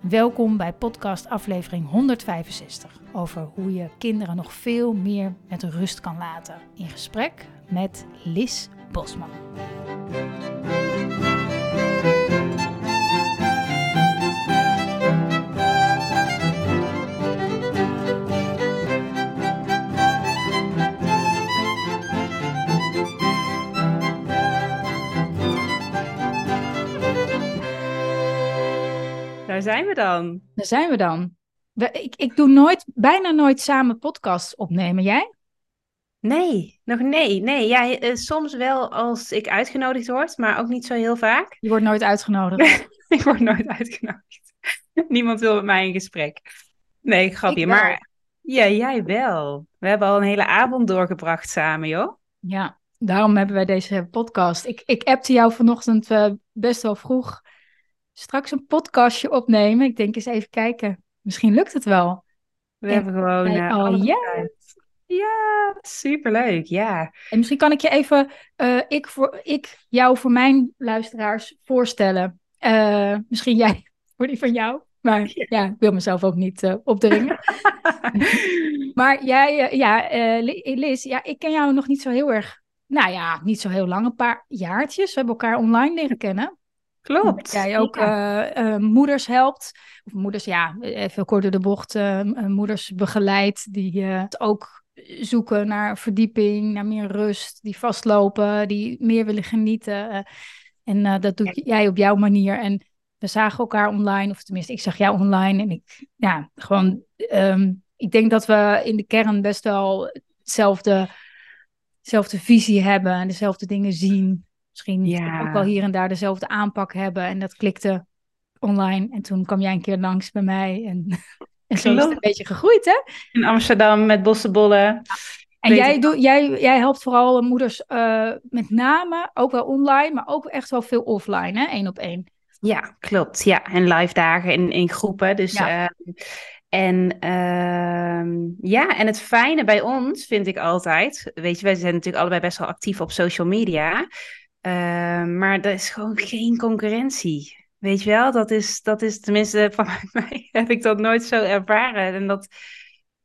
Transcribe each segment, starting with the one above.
Welkom bij podcast aflevering 165 over hoe je kinderen nog veel meer met rust kan laten. In gesprek met Lis Bosman. Daar zijn we dan. Daar zijn we dan. Ik, ik doe nooit, bijna nooit samen podcasts opnemen. Jij? Nee, nog nee. Nee, ja, eh, soms wel als ik uitgenodigd word, maar ook niet zo heel vaak. Je wordt nooit uitgenodigd. ik word nooit uitgenodigd. Niemand wil met mij in gesprek. Nee, grapje. Maar ja, jij wel. We hebben al een hele avond doorgebracht samen, joh. Ja, daarom hebben wij deze podcast. Ik, ik appte jou vanochtend eh, best wel vroeg. Straks een podcastje opnemen. Ik denk eens even kijken. Misschien lukt het wel. We En hebben gewoon wij eh, ja. Ja, superleuk, ja. En misschien kan ik je even, eh, ik, voor, ik jou voor mijn luisteraars voorstellen. Eh, misschien jij voor die van jou. Maar ja, ik wil mezelf ook niet opdringen. Maar jij, ja, Li- Liz, ja, ik ken jou nog niet zo heel erg, nou ja, niet zo heel lang, een paar jaartjes. We hebben elkaar online leren kennen. Klopt. Dat jij ook Ja. eh, eh, moeders helpt. Of moeders, ja, even kort door de bocht. eh, moeders begeleidt die het ook zoeken naar verdieping, naar meer rust. Die vastlopen, die meer willen genieten. en dat doe jij op jouw manier. En we zagen elkaar online, of tenminste, ik zag jou online. En ik, ja, gewoon, ehm, ik denk dat we in de kern best wel hetzelfde, dezelfde visie hebben en dezelfde dingen zien. Misschien Ja. ook wel hier en daar dezelfde aanpak hebben. En dat klikte online. En toen kwam jij een keer langs bij mij. En, en zo is het een beetje gegroeid, hè? In Amsterdam met bossenbollen. En Weet jij, doe, jij, jij helpt vooral moeders eh, met name, ook wel online, maar ook echt wel veel offline, hè? Eén op één. Ja, klopt. Ja, en live dagen in, in groepen. Dus, Ja. ehm, en ehm, ja, en het fijne bij ons vind ik altijd, weet je, wij zijn natuurlijk allebei best wel actief op social media, ehm, maar er is gewoon geen concurrentie. Weet je wel, dat is, dat is tenminste van mij heb ik dat nooit zo ervaren. En dat,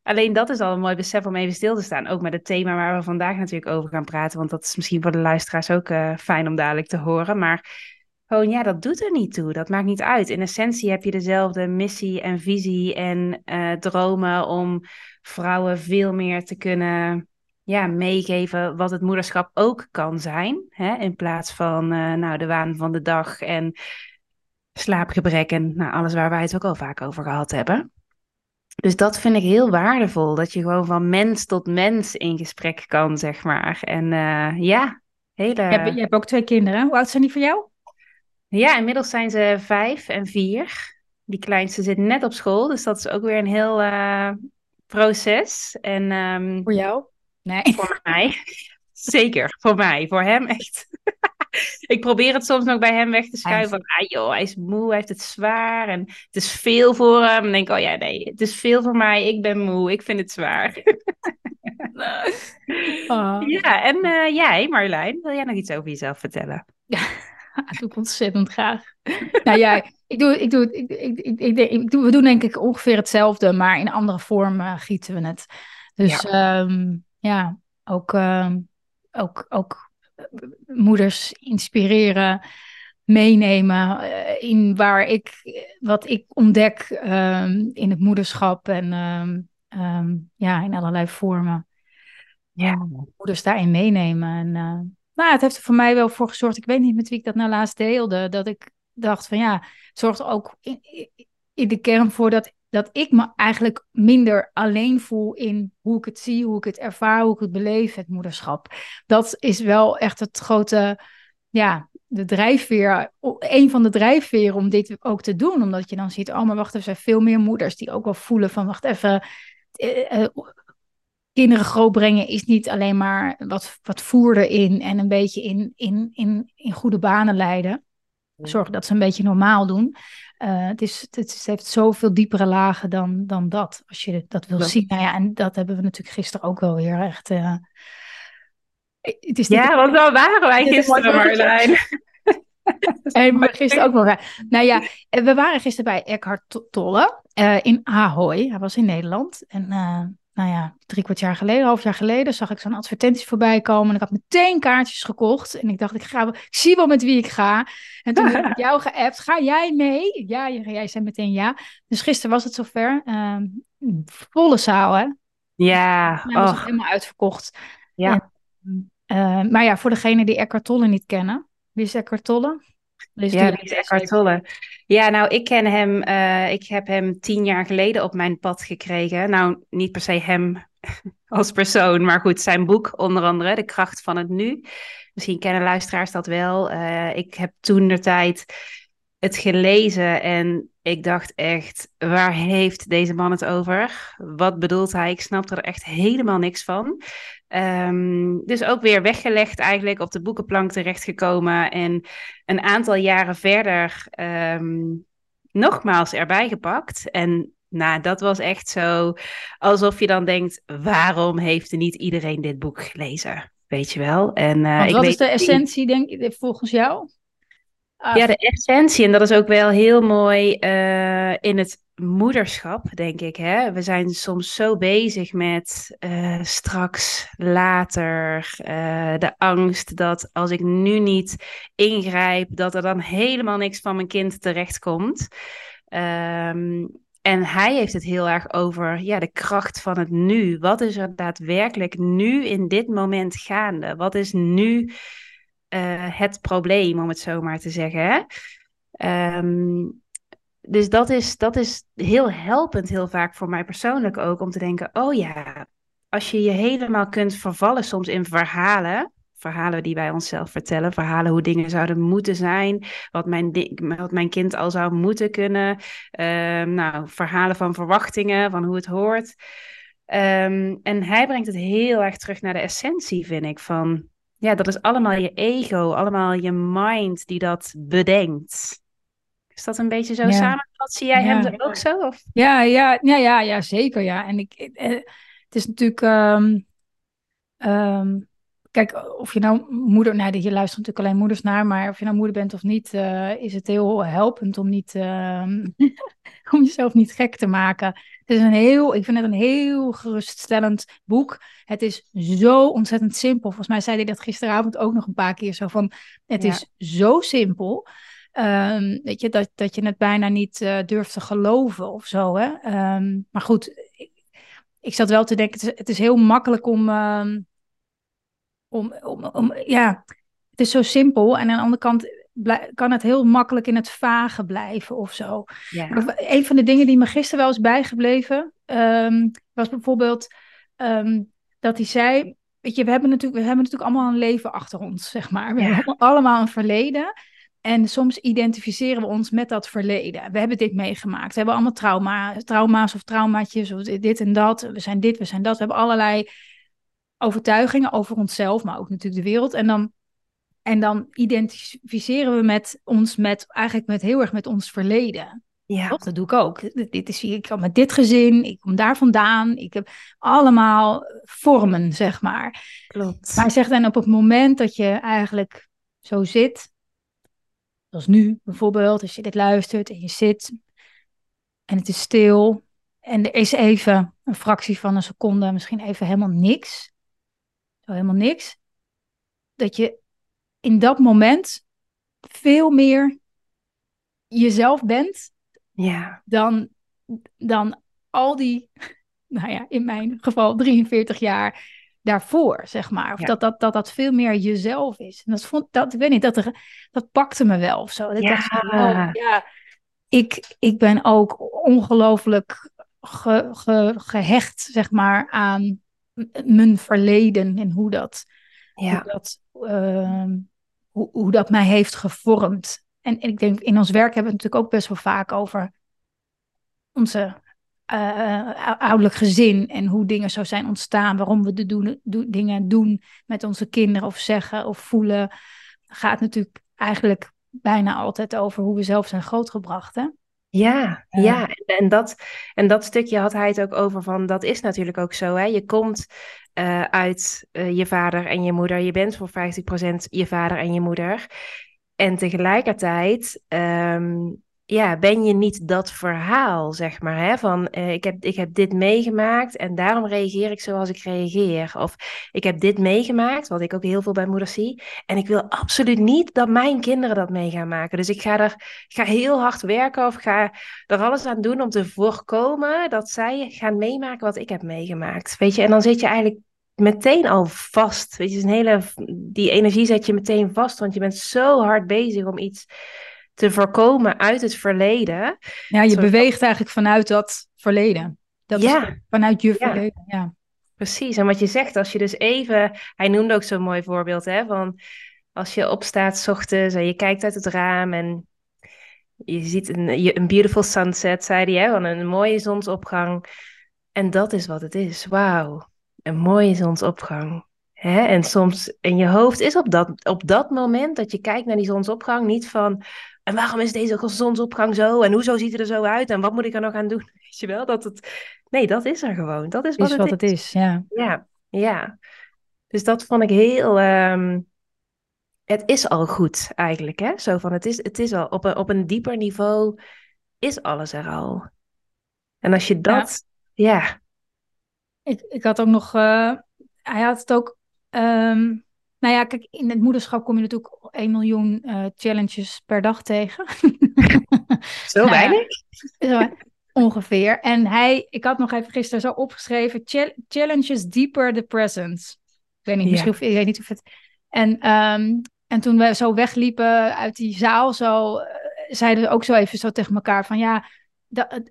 alleen dat is al een mooi besef om even stil te staan. Ook met het thema waar we vandaag natuurlijk over gaan praten, want dat is misschien voor de luisteraars ook eh, fijn om dadelijk te horen. Maar gewoon, ja, dat doet er niet toe. Dat maakt niet uit. In essentie heb je dezelfde missie en visie en eh, dromen om vrouwen veel meer te kunnen ja, meegeven wat het moederschap ook kan zijn. Hè? In plaats van eh, nou, de waan van de dag en slaapgebrek en nou, alles waar wij het ook al vaak over gehad hebben. Dus dat vind ik heel waardevol. Dat je gewoon van mens tot mens in gesprek kan, zeg maar. En eh, ja, hele... Je, hebt, je hebt ook twee kinderen. Hoe oud zijn die voor jou? Ja, inmiddels zijn ze vijf en vier. Die kleinste zit net op school, dus dat is ook weer een heel eh, proces. En ehm, Voor jou? Nee. voor mij, zeker, voor mij, voor hem echt. Ik probeer het soms nog bij hem weg te schuiven. Van, ah joh, hij is moe, hij heeft het zwaar en het is veel voor hem. Dan denk ik, oh ja, nee, het is veel voor mij, ik ben moe, ik vind het zwaar. Oh. Ja, en eh, jij, Marjolein, wil jij nog iets over jezelf vertellen? Dat doe ik ontzettend graag. nou ja, ik doe, ik doe, ik, ik, ik, ik, ik doe, we doen denk ik ongeveer hetzelfde, maar in andere vorm eh, gieten we het. Dus ja, ja ook, ehm, ook, ook eh, moeders inspireren, meenemen eh, in waar ik, wat ik ontdek ehm, in het moederschap en ehm, ja, in allerlei vormen. Ja. Moeders daarin meenemen en... eh, nou, het heeft er voor mij wel voor gezorgd. Ik weet niet met wie ik dat nou laatst deelde. Dat ik dacht van ja, het zorgt ook in, in de kern voor dat, dat ik me eigenlijk minder alleen voel in hoe ik het zie, hoe ik het ervaar, hoe ik het beleef, het moederschap. Dat is wel echt het grote, ja, de drijfveer, een van de drijfveren om dit ook te doen. Omdat je dan ziet, oh maar wacht, er zijn veel meer moeders die ook wel voelen van wacht even, eh, kinderen grootbrengen is niet alleen maar wat, wat voer erin en een beetje in, in, in, in goede banen leiden. Zorgen dat ze een beetje normaal doen. Uh, het, is, het, is, het, heeft zoveel diepere lagen dan, dan dat, als je dat wil zien. Nou ja, en dat hebben we natuurlijk gisteren ook wel weer echt. Uh, het is ja, want dan waren wij gisteren, Marlijn. en maar gisteren ook wel. Nou ja, we waren gisteren bij Eckhart Tolle uh, in Ahoy. Hij was in Nederland. En nou ja, drie kwart jaar geleden, half jaar geleden, zag ik zo'n advertentie voorbij komen. En ik had meteen kaartjes gekocht. En ik dacht, ik, ga, ik zie wel met wie ik ga. En toen heb ik jou geappt, ga jij mee? Ja, jij zei meteen ja. Dus gisteren was het zover. Uh, volle zaal, hè? Ja. Was helemaal uitverkocht. Ja. uh, maar ja, voor degene die Eckhart Tolle niet kennen. Wie is Eckhart Tolle? ja, Eckhart Tolle. Ja, nou, ik ken hem, uh, ik heb hem tien jaar geleden op mijn pad gekregen. Nou, niet per se hem als persoon, maar goed, zijn boek onder andere, De Kracht van het Nu. Misschien kennen luisteraars dat wel. Uh, ik heb toen de tijd het gelezen en ik dacht echt, waar heeft deze man het over? Wat bedoelt hij? Ik snapte er echt helemaal niks van. Um, dus ook weer weggelegd eigenlijk, op de boekenplank terechtgekomen en een aantal jaren verder um, nogmaals erbij gepakt. En nou, dat was echt zo alsof je dan denkt, waarom heeft niet iedereen dit boek gelezen? Weet je wel? En, uh, wat is de essentie, denk ik, volgens jou? Ja, de essentie. En dat is ook wel heel mooi uh, in het moederschap, denk ik. Hè? We zijn soms zo bezig met uh, straks, later, uh, de angst dat als ik nu niet ingrijp, dat er dan helemaal niks van mijn kind terechtkomt. Um, en hij heeft het heel erg over ja, de kracht van het nu. Wat is er daadwerkelijk nu in dit moment gaande? Wat is nu uh, het probleem, om het zo maar te zeggen? Um, dus dat is, dat is heel helpend, heel vaak voor mij persoonlijk ook, om te denken: oh ja, als je je helemaal kunt vervallen soms in verhalen, verhalen die wij onszelf vertellen, verhalen hoe dingen zouden moeten zijn, wat mijn, wat mijn kind al zou moeten kunnen, um, nou, verhalen van verwachtingen, van hoe het hoort. Um, en hij brengt het heel erg terug naar de essentie, vind ik, van ja, dat is allemaal je ego, allemaal je mind die dat bedenkt. Is dat een beetje zo ja. samengevat? Zie jij hem er ook zo? Of? Ja, ja, ja, ja, ja, zeker. Ja. En ik, eh, het is natuurlijk. Um, um, kijk, of je nou moeder. Nou, je luistert natuurlijk alleen moeders naar. Maar of je nou moeder bent of niet, uh, is het heel helpend om niet. Uh, om jezelf niet gek te maken. Het is een heel, ik vind het een heel geruststellend boek. Het is zo ontzettend simpel. Volgens mij zei hij dat gisteravond ook nog een paar keer zo van. Het ja. is zo simpel. Um, weet je, dat, dat je het bijna niet uh, durft te geloven of zo. Hè? Um, maar goed, ik, ik, zat wel te denken, het is, het is heel makkelijk om, um, om, om, om, ja, het is zo simpel. En aan de andere kant kan het heel makkelijk in het vage blijven of zo. Ja. Een van de dingen die me gisteren wel is bijgebleven, was bijvoorbeeld dat hij zei, weet je, we hebben natuurlijk, we hebben natuurlijk allemaal een leven achter ons, zeg maar. We ja. hebben allemaal een verleden. En soms identificeren we ons met dat verleden. We hebben dit meegemaakt. We hebben allemaal trauma, trauma's of traumaatjes of dit en dat. We zijn dit, we zijn dat. We hebben allerlei overtuigingen over onszelf, maar ook natuurlijk de wereld. En dan, en dan identificeren we met ons met eigenlijk met heel erg met ons verleden. Ja. Dat doe ik ook. Dit is, ik kom met dit gezin, ik kom daar vandaan. Ik heb allemaal vormen, zeg maar. Klopt. Maar hij zegt dan op het moment dat je eigenlijk zo zit Zoals nu bijvoorbeeld, als je dit luistert en je zit en het is stil en er is even een fractie van een seconde, misschien even helemaal niks. Zo helemaal niks. Dat je in dat moment veel meer jezelf bent ja. dan, dan al die, nou ja, in mijn geval 43 jaar daarvoor, zeg maar. Of dat, dat, dat dat veel meer jezelf is. En dat vond dat, ik weet niet, dat, er, dat pakte me wel of zo. Dat ja. dacht van, oh, ja, ik, ik ben ook ongelooflijk ge, ge, gehecht, zeg maar, aan mijn verleden en hoe dat, ja. hoe, dat uh, hoe, hoe dat mij heeft gevormd. En, en ik denk, in ons werk hebben we het natuurlijk ook best wel vaak over onze uh, ouderlijk gezin en hoe dingen zo zijn ontstaan, waarom we de doen, dingen doen met onze kinderen of zeggen of voelen, gaat natuurlijk eigenlijk bijna altijd over hoe we zelf zijn grootgebracht. Hè? Ja, ja. En, dat, en dat stukje had hij het ook over van, dat is natuurlijk ook zo. Hè? Je komt uh, uit uh, je vader en je moeder. Je bent voor 50% je vader en je moeder. En tegelijkertijd um, ja, ben je niet dat verhaal, zeg maar, hè? van uh, ik, heb, ik heb dit meegemaakt en daarom reageer ik zoals ik reageer. Of ik heb dit meegemaakt, wat ik ook heel veel bij moeders zie, en ik wil absoluut niet dat mijn kinderen dat mee gaan maken. Dus ik ga ik ga heel hard werken of ga er alles aan doen om te voorkomen dat zij gaan meemaken wat ik heb meegemaakt. Weet je, en dan zit je eigenlijk meteen al vast. Weet je, een hele, die energie zet je meteen vast, want je bent zo hard bezig om iets te voorkomen uit het verleden. Ja, je beweegt eigenlijk vanuit dat verleden. Dat ja. Is vanuit je verleden, ja. Precies, en wat je zegt, als je dus even... Hij noemde ook zo'n mooi voorbeeld, hè, van als je opstaat s ochtends en je kijkt uit het raam en je ziet een, een beautiful sunset, zei hij, hè, van een mooie zonsopgang. En dat is wat het is, wauw, een mooie zonsopgang. Hè? En soms in je hoofd is op dat, op dat moment dat je kijkt naar die zonsopgang niet van en waarom is deze zonsopgang zo? En hoezo ziet het er zo uit? En wat moet ik er nog aan doen? Weet je wel? Dat het... Nee, dat is er gewoon. Dat is wat, is het, wat is. het is. Ja. ja, ja. Dus dat vond ik heel. Um... Het is al goed eigenlijk, hè? Zo van het is, het is al op een, op een dieper niveau is alles er al. En als je dat, ja. Ik, ik had ook nog, uh, hij had het ook um, nou ja, kijk, in het moederschap kom je natuurlijk 1 miljoen uh, challenges per dag tegen. Zo nou, weinig? Ongeveer. En hij, ik had nog even gisteren zo opgeschreven, challenges deeper the presence. Ik weet niet, misschien of, ik weet niet of het... En, um, en toen we zo wegliepen uit die zaal, zo, uh, zeiden we ook zo even zo tegen elkaar van ja,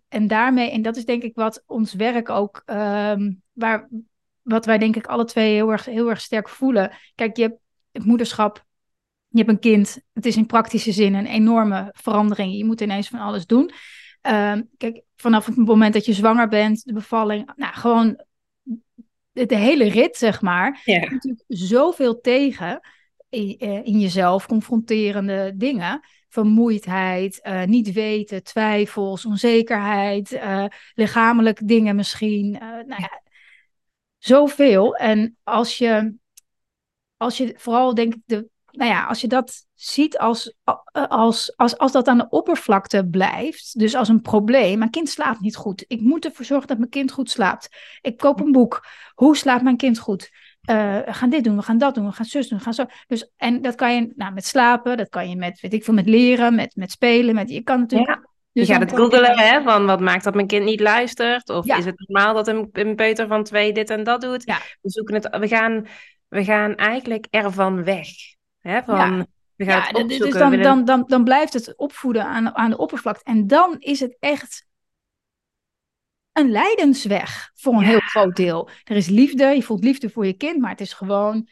en daarmee, en dat is denk ik wat ons werk ook, um, waar, wat wij denk ik alle twee heel erg, heel erg sterk voelen. Kijk, je hebt het moederschap, je hebt een kind. Het is in praktische zin een enorme verandering. Je moet ineens van alles doen. Um, kijk, vanaf het moment dat je zwanger bent, de bevalling, nou gewoon de, de hele rit, zeg maar. Ja. Je natuurlijk zoveel tegen in, eh, in, jezelf, confronterende dingen. Vermoeidheid, uh, niet weten, twijfels, onzekerheid, uh, lichamelijk dingen misschien. nou ja, zoveel. En als je, als je vooral denk ik, de, nou ja, als je dat ziet als, als, als, als dat aan de oppervlakte blijft, dus als een probleem. Mijn kind slaapt niet goed. Ik moet ervoor zorgen dat mijn kind goed slaapt. Ik koop een boek. Hoe slaapt mijn kind goed? Uh, we gaan dit doen, we gaan dat doen, we gaan zus doen, we gaan zo. Dus, en dat kan je nou, met slapen, dat kan je met, weet ik veel, met leren, met, met spelen. Met, je kan natuurlijk dus je gaat het googelen, hè, van wat maakt dat mijn kind niet luistert? Of is het normaal dat een, een peuter van twee dit en dat doet? Ja. We, zoeken het, we, gaan, we gaan eigenlijk ervan weg. Hè, van, ja. We gaan het opzoeken. Dus dan, dan, dan, dan blijft het opvoeden aan, aan de oppervlakte. En dan is het echt een lijdensweg voor een heel groot deel. Er is liefde, je voelt liefde voor je kind, maar het is gewoon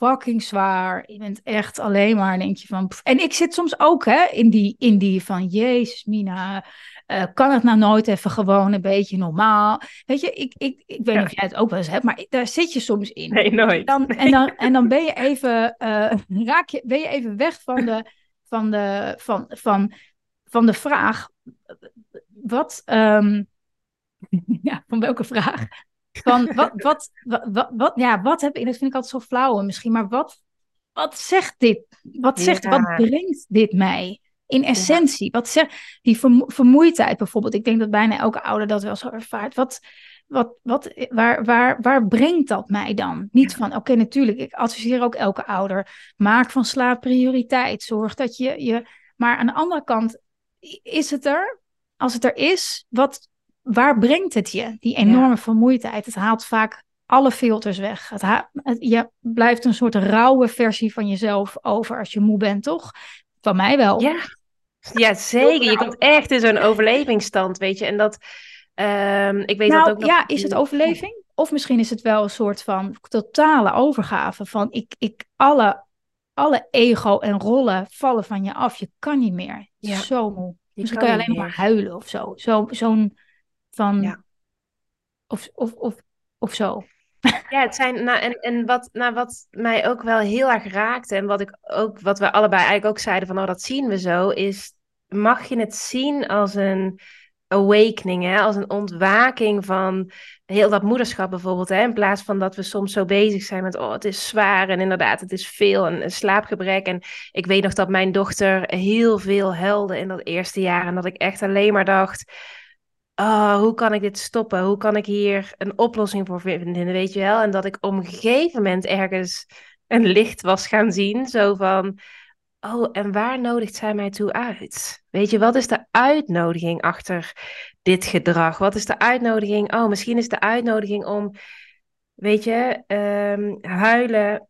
fucking zwaar. Je bent echt alleen maar, denk je van... En ik zit soms ook hè, in, die, in die van, jezus Mina, uh, kan het nou nooit even gewoon een beetje normaal? Weet je, ik, ik, ik weet niet of jij het ook wel eens hebt, maar daar zit je soms in. Nee, nooit. Dan, en, dan, en dan ben je even, uh, raak je, ben je even weg van de, van de, van, van, van de vraag, wat... Um, ja, van welke vraag? Van wat, wat, wat, wat, ja, wat heb ik, dat vind ik altijd zo flauw misschien, maar wat, wat zegt dit? Wat zegt, wat brengt dit mij? In essentie, wat zegt die vermoeidheid bijvoorbeeld? Ik denk dat bijna elke ouder dat wel zo ervaart. Wat, wat, wat, waar, waar, waar brengt dat mij dan? Niet van, oké, natuurlijk, ik adviseer ook elke ouder. Maak van slaap prioriteit. Zorg dat je, je. Maar aan de andere kant, is het er? Als het er is, wat, waar brengt het je? Die enorme vermoeidheid. Het haalt vaak alle filters weg. Het je blijft een soort rauwe versie van jezelf over als je moe bent, toch? Van mij wel. Ja, ja zeker. Je komt echt in zo'n overlevingsstand, weet je. En dat, um, ik weet nou, dat ook nog... Ja, is het overleving? Of misschien is het wel een soort van totale overgave van ik, ik alle, alle ego en rollen vallen van je af. Je kan niet meer. Ja. Zo moe. Misschien kan je alleen maar huilen of zo. Zo'n Van, Ja. of, of, of, of zo. Ja, het zijn, nou, en, en wat, nou, wat mij ook wel heel erg raakte, en wat ik ook, wat we allebei eigenlijk ook zeiden van, oh, dat zien we zo, is, mag je het zien als een awakening, hè? als een ontwaking van heel dat moederschap bijvoorbeeld, hè? in plaats van dat we soms zo bezig zijn met, oh, het is zwaar en inderdaad, het is veel en een slaapgebrek. En ik weet nog dat mijn dochter heel veel huilde in dat eerste jaar en dat ik echt alleen maar dacht, oh, hoe kan ik dit stoppen? Hoe kan ik hier een oplossing voor vinden, weet je wel? En dat ik op een gegeven moment ergens een licht was gaan zien, zo van, oh, en waar nodigt zij mij toe uit? Weet je, wat is de uitnodiging achter dit gedrag? Wat is de uitnodiging? Oh, misschien is de uitnodiging om, weet je, ehm, huilen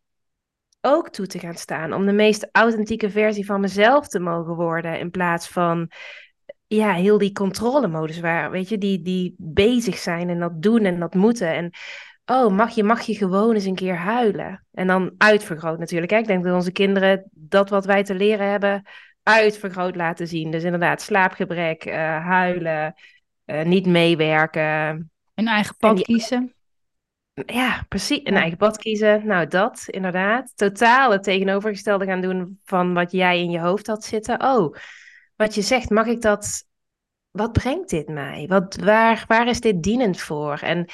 ook toe te gaan staan. Om de meest authentieke versie van mezelf te mogen worden. In plaats van, ja, heel die controlemodus waar, weet je, die, die bezig zijn en dat doen en dat moeten. En oh, mag je, mag je gewoon eens een keer huilen? En dan uitvergroot natuurlijk. Hè? Ik denk dat onze kinderen dat wat wij te leren hebben uitvergroot laten zien. Dus inderdaad, slaapgebrek, uh, huilen, uh, niet meewerken. Een eigen pad die... kiezen. Ja, precies. Een ja. eigen pad kiezen. Nou, dat inderdaad. Totaal het tegenovergestelde gaan doen van wat jij in je hoofd had zitten. Oh, wat je zegt, mag ik dat... Wat brengt dit mij? Wat, waar, waar is dit dienend voor? En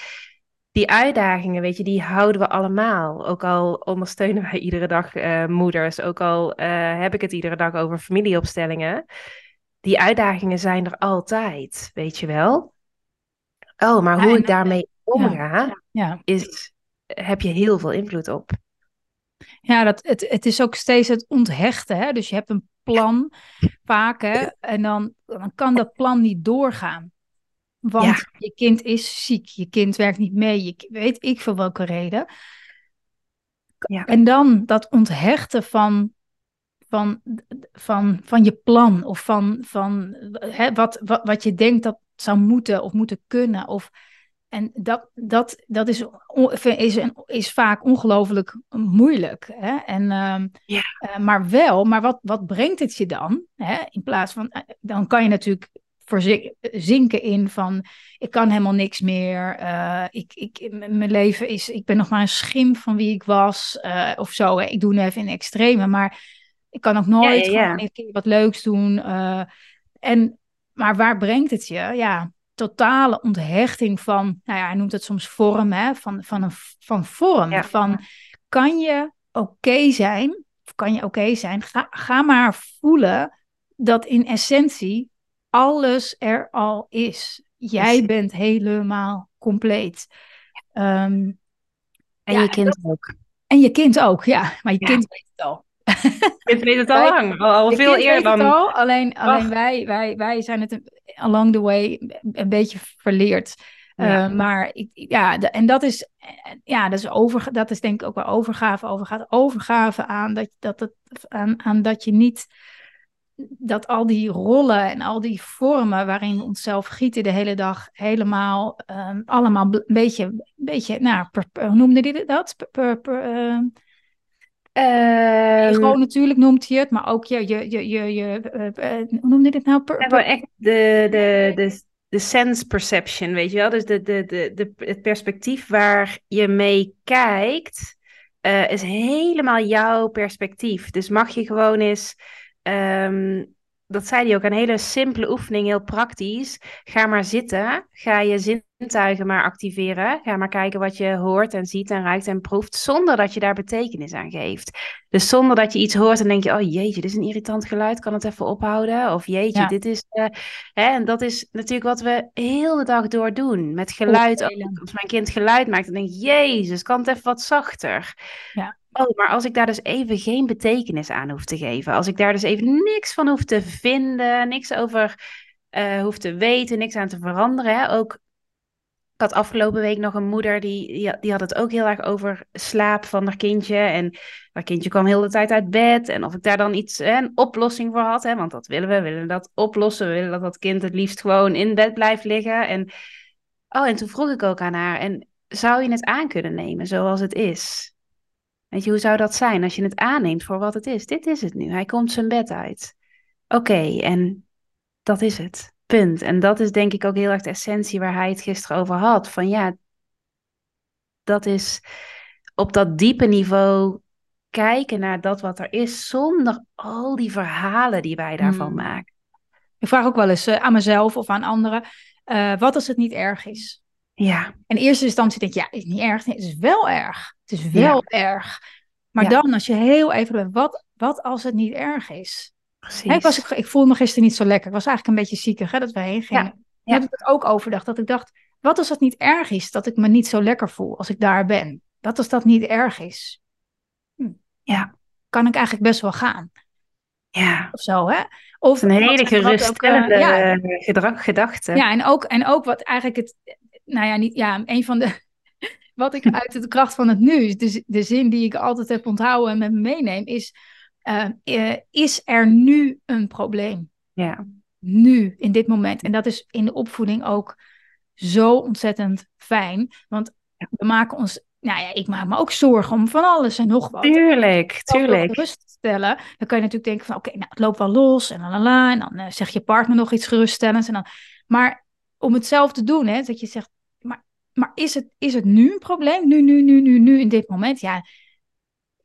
die uitdagingen, weet je, die houden we allemaal. Ook al ondersteunen wij iedere dag uh, moeders, ook al uh, heb ik het iedere dag over familieopstellingen. Die uitdagingen zijn er altijd, weet je wel. Oh, maar hoe ik daarmee omga, ja, ja. is, heb je heel veel invloed op. Ja, dat, het, het is ook steeds het onthechten. Hè? Dus je hebt een plan, vaak, hè? en dan, dan kan dat plan niet doorgaan. Want ja. je kind is ziek, je kind werkt niet mee, je weet ik voor welke reden. Ja. En dan dat onthechten van, van, van, van je plan of van, van hè, wat, wat, wat je denkt dat zou moeten of moeten kunnen. Of, en dat, dat, dat is, is, is vaak ongelooflijk moeilijk. Hè? En, uh, ja. uh, maar wel, maar wat, wat brengt het je dan? Hè? In plaats van, uh, dan kan je natuurlijk zinken in van ik kan helemaal niks meer. Uh, ik, ik, mijn leven is, ik ben nog maar een schim van wie ik was uh, of zo. Hè. Ik doe nu even in extreme, maar ik kan ook nooit ja, ja, ja. een keer wat leuks doen. Uh, en, maar waar brengt het je? Ja, totale onthechting van, nou ja, hij noemt het soms vorm, hè, van, van, een, van vorm. Van kan je oké okay zijn, of kan je oké okay zijn, ga, ga maar voelen dat in essentie alles er al is. Jij bent helemaal compleet. Um, en ja, je kind dat, ook. En je kind ook, ja. Maar je ja. kind weet het al. Kind weet het al lang, al, veel eerder dan... Al, alleen alleen wij, wij, wij zijn het along the way een beetje verleerd. Ja. Uh, maar ik, ja, de, en dat is, ja, dat is, over, dat is denk ik ook wel overgave. Overgaat overgave aan dat, dat, het, aan, aan dat je niet dat al die rollen en al die vormen waarin we onszelf gieten de hele dag helemaal um, allemaal een beetje, beetje nou, per, per, hoe noemde hij dat? Per, per, uh, ego natuurlijk noemt hij het, maar ook je, je, je, je, je uh, hoe noemde dit nou? Per, per... echt de, de, de, de sense perception, weet je wel? Dus de, de, de, de, het perspectief waar je mee kijkt, uh, is helemaal jouw perspectief. Dus mag je gewoon eens Um, dat zei hij ook, een hele simpele oefening, heel praktisch. Ga maar zitten, ga je zintuigen maar activeren. Ga maar kijken wat je hoort en ziet en ruikt en proeft, zonder dat je daar betekenis aan geeft. Dus zonder dat je iets hoort en denk je, oh jeetje, dit is een irritant geluid, kan het even ophouden? Of jeetje, ja. dit is... Uh, hè? En dat is natuurlijk wat we heel de dag door doen, met geluid. Als mijn kind geluid maakt, dan denk ik, jezus, kan het even wat zachter? Ja. Oh, maar als ik daar dus even geen betekenis aan hoef te geven, als ik daar dus even niks van hoef te vinden, niks over uh, hoef te weten, niks aan te veranderen. Hè? Ook, ik had afgelopen week nog een moeder die, die, had het ook heel erg over slaap van haar kindje. En haar kindje kwam heel de tijd uit bed. En of ik daar dan iets, een oplossing voor had. Hè? Want dat willen we, we willen dat oplossen. We willen dat dat kind het liefst gewoon in bed blijft liggen. En, oh, en toen vroeg ik ook aan haar, en zou je het aan kunnen nemen zoals het is? Weet je, hoe zou dat zijn als je het aanneemt voor wat het is? Dit is het nu. Hij komt zijn bed uit. Oké, en dat is het. Punt. En dat is denk ik ook heel erg de essentie waar hij het gisteren over had. Van ja, dat is op dat diepe niveau kijken naar dat wat er is, zonder al die verhalen die wij daarvan Hmm. maken. Ik vraag ook wel eens eh, aan mezelf of aan anderen, eh, wat als het niet erg is? Ja, In eerste instantie denk je, ja, is niet erg. Nee, het is wel erg. Het is wel erg. Maar Ja. dan, als je heel even, wat, wat als het niet erg is? Precies. Ik, was, ik, voelde me gisteren niet zo lekker. Ik was eigenlijk een beetje ziekig hè, dat we heen gingen. Ja, heb ik het ook overdacht. Dat ik dacht, wat als het niet erg is dat ik me niet zo lekker voel als ik daar ben? Wat als dat niet erg is? Hm. Ja. Kan ik eigenlijk best wel gaan? ja. Of zo, hè? Of Een hele ook, geruststellende ja, eh, gedrag, gedachte. Ja, en ook, en ook wat eigenlijk het, nou ja, niet, ja, een van de, wat ik uit de kracht van het nu, de, de zin die ik altijd heb onthouden en met me meeneem, is, eh, eh, is er nu een probleem? Ja. Nu, in dit moment. En dat is in de opvoeding ook zo ontzettend fijn, want we maken ons, nou ja, ik maak me ook zorgen om van alles en nog wat. Tuurlijk, tuurlijk. geruststellen, dan kan je natuurlijk denken van oké, nou het loopt wel los en lalala, en dan eh, zeg je partner nog iets geruststellends en dan, maar om het zelf te doen, hè, dat je zegt, maar, maar is, het, is het nu een probleem? Nu, nu, nu, nu, nu, in dit moment? Ja,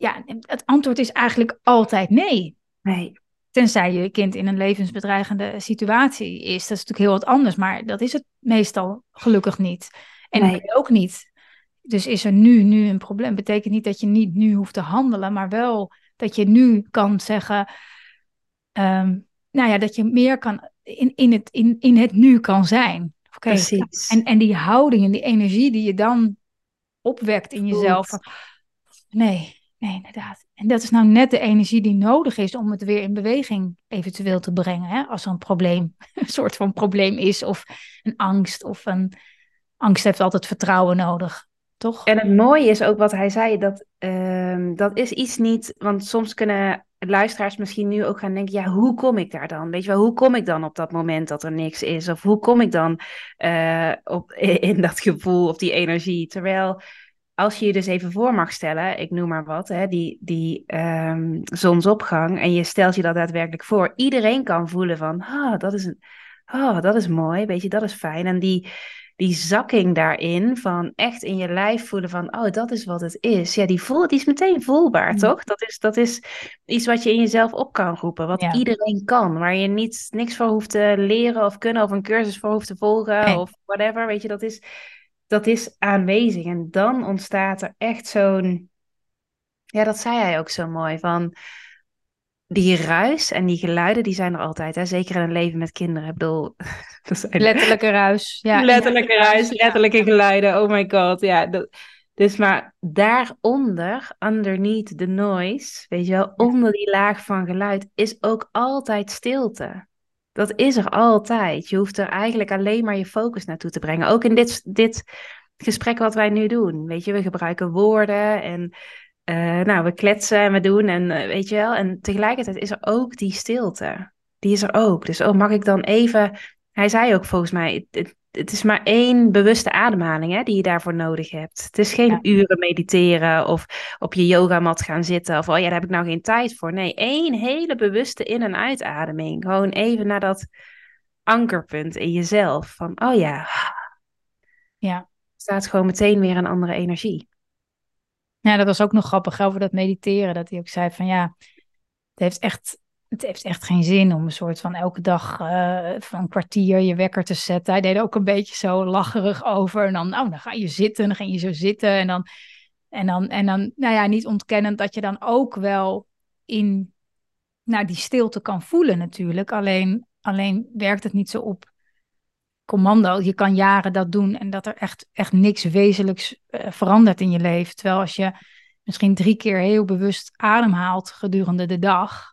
ja, het antwoord is eigenlijk altijd nee. Nee, Tenzij je kind in een levensbedreigende situatie is. Dat is natuurlijk heel wat anders, maar dat is het meestal gelukkig niet. En Nee. ook niet. Dus is er nu, nu een probleem? Betekent niet dat je niet nu hoeft te handelen, maar wel dat je nu kan zeggen, ehm, nou ja, dat je meer kan in, in, het, in, in het nu kan zijn. Oké, precies. en, en die houding en die energie die je dan opwekt in jezelf. Nee, nee, inderdaad. En dat is nou net de energie die nodig is om het weer in beweging eventueel te brengen. Hè? Als er een probleem, een soort van probleem is, of een angst, of een angst heeft altijd vertrouwen nodig. Toch? En het mooie is ook wat hij zei, dat, ehm, dat is iets niet, want soms kunnen luisteraars misschien nu ook gaan denken, ja, hoe kom ik daar dan? Weet je wel, hoe kom ik dan op dat moment dat er niks is? Of hoe kom ik dan eh, op, in dat gevoel of die energie? Terwijl, als je je dus even voor mag stellen, ik noem maar wat, hè, die, die ehm, zonsopgang, en je stelt je dat daadwerkelijk voor, iedereen kan voelen van, ah, dat is een, oh, dat is mooi, weet je, dat is fijn. En die die zakking daarin van echt in je lijf voelen van, oh, dat is wat het is. Ja, die, voel, die is meteen voelbaar, Mm. toch? Dat is, dat is iets wat je in jezelf op kan roepen, wat Ja. iedereen kan, waar je niet, niks voor hoeft te leren of kunnen of een cursus voor hoeft te volgen Nee. of whatever, weet je, dat is, dat is aanwezig. En dan ontstaat er echt zo'n, ja, dat zei hij ook zo mooi, van die ruis en die geluiden, die zijn er altijd, hè? zeker in een leven met kinderen. Ik bedoel, dat zijn Letterlijke ruis. Ja, letterlijke ruis, letterlijke geluiden. Oh my god, ja. dat- dus maar daaronder, underneath the noise, weet je wel, onder die laag van geluid, is ook altijd stilte. Dat is er altijd. Je hoeft er eigenlijk alleen maar je focus naartoe te brengen. Ook in dit, dit gesprek wat wij nu doen. Weet je, we gebruiken woorden en eh, nou, we kletsen en we doen en eh, weet je wel. En tegelijkertijd is er ook die stilte. Die is er ook. Dus oh, mag ik dan even hij zei ook volgens mij, het, het, is maar één bewuste ademhaling hè, die je daarvoor nodig hebt. Het is geen Ja. uren mediteren of op je yogamat gaan zitten of oh ja, daar heb ik nou geen tijd voor. Nee, één hele bewuste in- en uitademing. Gewoon even naar dat ankerpunt in jezelf. Van oh ja, Ja. staat gewoon meteen weer een andere energie. Ja, dat was ook nog grappig over dat mediteren. Dat hij ook zei van ja, het heeft echt, het heeft echt geen zin om een soort van elke dag eh, van een kwartier je wekker te zetten. Hij deed ook een beetje zo lacherig over. En dan, nou, dan ga je zitten, dan ging je zo zitten. En dan, en dan, en dan nou ja, niet ontkennend dat je dan ook wel in nou, die stilte kan voelen natuurlijk. Alleen, alleen werkt het niet zo op commando. Je kan jaren dat doen en dat er echt, echt niks wezenlijks eh, verandert in je leven. Terwijl als je misschien drie keer heel bewust ademhaalt gedurende de dag,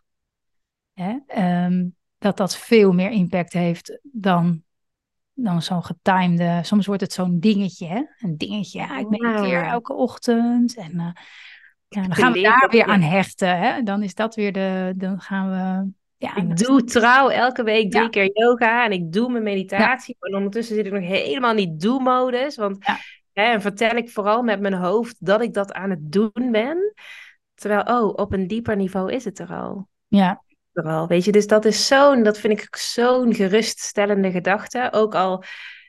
hè, ehm, dat dat veel meer impact heeft dan, dan zo'n getimede. Soms wordt het zo'n dingetje, hè? een dingetje. Ja, ik mediteer Ja. elke ochtend en eh, ja, dan gaan we daar weer aan hechten. Hè? Dan is dat weer de, dan gaan we. Ja, Ik doe trouw elke week drie Ja. keer yoga en ik doe mijn meditatie. En ondertussen zit ik nog helemaal in die do-modus. Want hè, en vertel ik vooral met mijn hoofd dat ik dat aan het doen ben. Terwijl, oh, op een dieper niveau is het er al. ja. Vooral, weet je, dus dat is zo'n, dat vind ik zo'n geruststellende gedachte. Ook al,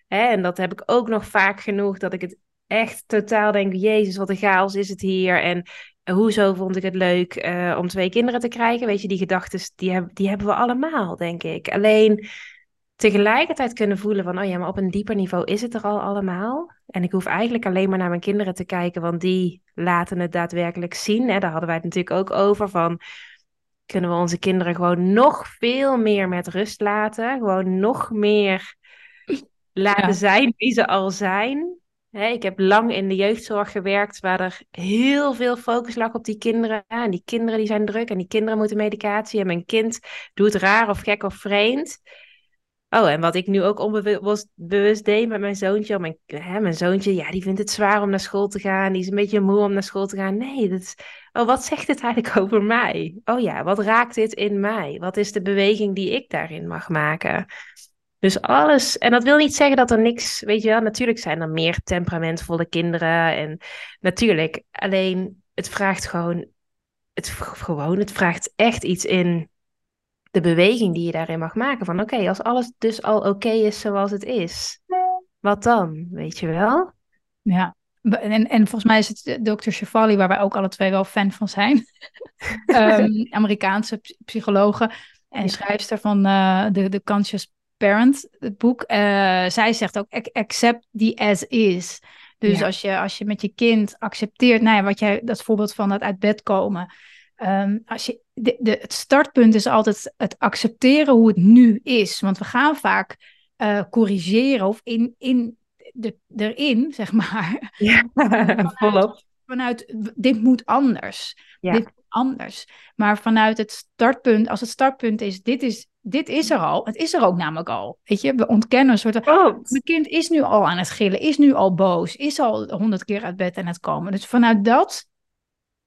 hè, en dat heb ik ook nog vaak genoeg, dat ik het echt totaal denk, Jezus, wat een chaos is het hier. En hoezo vond ik het leuk eh, om twee kinderen te krijgen? Weet je, die gedachten, die, die hebben we allemaal, denk ik. Alleen tegelijkertijd kunnen voelen van, oh ja, maar op een dieper niveau is het er al allemaal. En ik hoef eigenlijk alleen maar naar mijn kinderen te kijken, want die laten het daadwerkelijk zien. Hè? Daar hadden wij het natuurlijk ook over van, kunnen we onze kinderen gewoon nog veel meer met rust laten. Gewoon nog meer laten zijn wie ze al zijn. ik heb lang in de jeugdzorg gewerkt waar er heel veel focus lag op die kinderen. En die kinderen die zijn druk en die kinderen moeten medicatie. En mijn kind doet raar of gek of vreemd. Oh, en wat ik nu ook onbewust deed met mijn zoontje. Mijn, hè, mijn zoontje, ja, die vindt het zwaar om naar school te gaan. Die is een beetje moe om naar school te gaan. Nee, dat oh, wat zegt het eigenlijk over mij? Oh ja, wat raakt dit in mij? Wat is de beweging die ik daarin mag maken? Dus alles, en dat wil niet zeggen dat er niks, weet je wel, natuurlijk zijn er meer temperamentvolle kinderen. En natuurlijk, alleen het vraagt gewoon, het, gewoon, het vraagt echt iets in de beweging die je daarin mag maken. Van oké, als alles dus al oké is zoals het is, wat dan? Weet je wel? Ja, en, en volgens mij is het Dr. Shefali, waar wij ook alle twee wel fan van zijn. um, Amerikaanse psychologe en schrijfster van uh, de, de Conscious Parent, het boek. Uh, zij zegt ook, accept the as is. Dus als, je, als je met je kind accepteert, nou ja, wat jij, dat voorbeeld van dat uit bed komen. Ehm, als je, de, de, het startpunt is altijd het accepteren hoe het nu is. Want we gaan vaak uh, corrigeren of in, in de, erin, zeg maar. Ja, vanuit, volop. Vanuit, dit moet anders. Ja. Dit moet anders. Maar vanuit het startpunt, als het startpunt is, dit is, dit is er al. Het is er ook namelijk al. Weet je, we ontkennen een soort van, mijn kind is nu al aan het gillen, is nu al boos, is al honderd keer uit bed aan het komen. Dus vanuit dat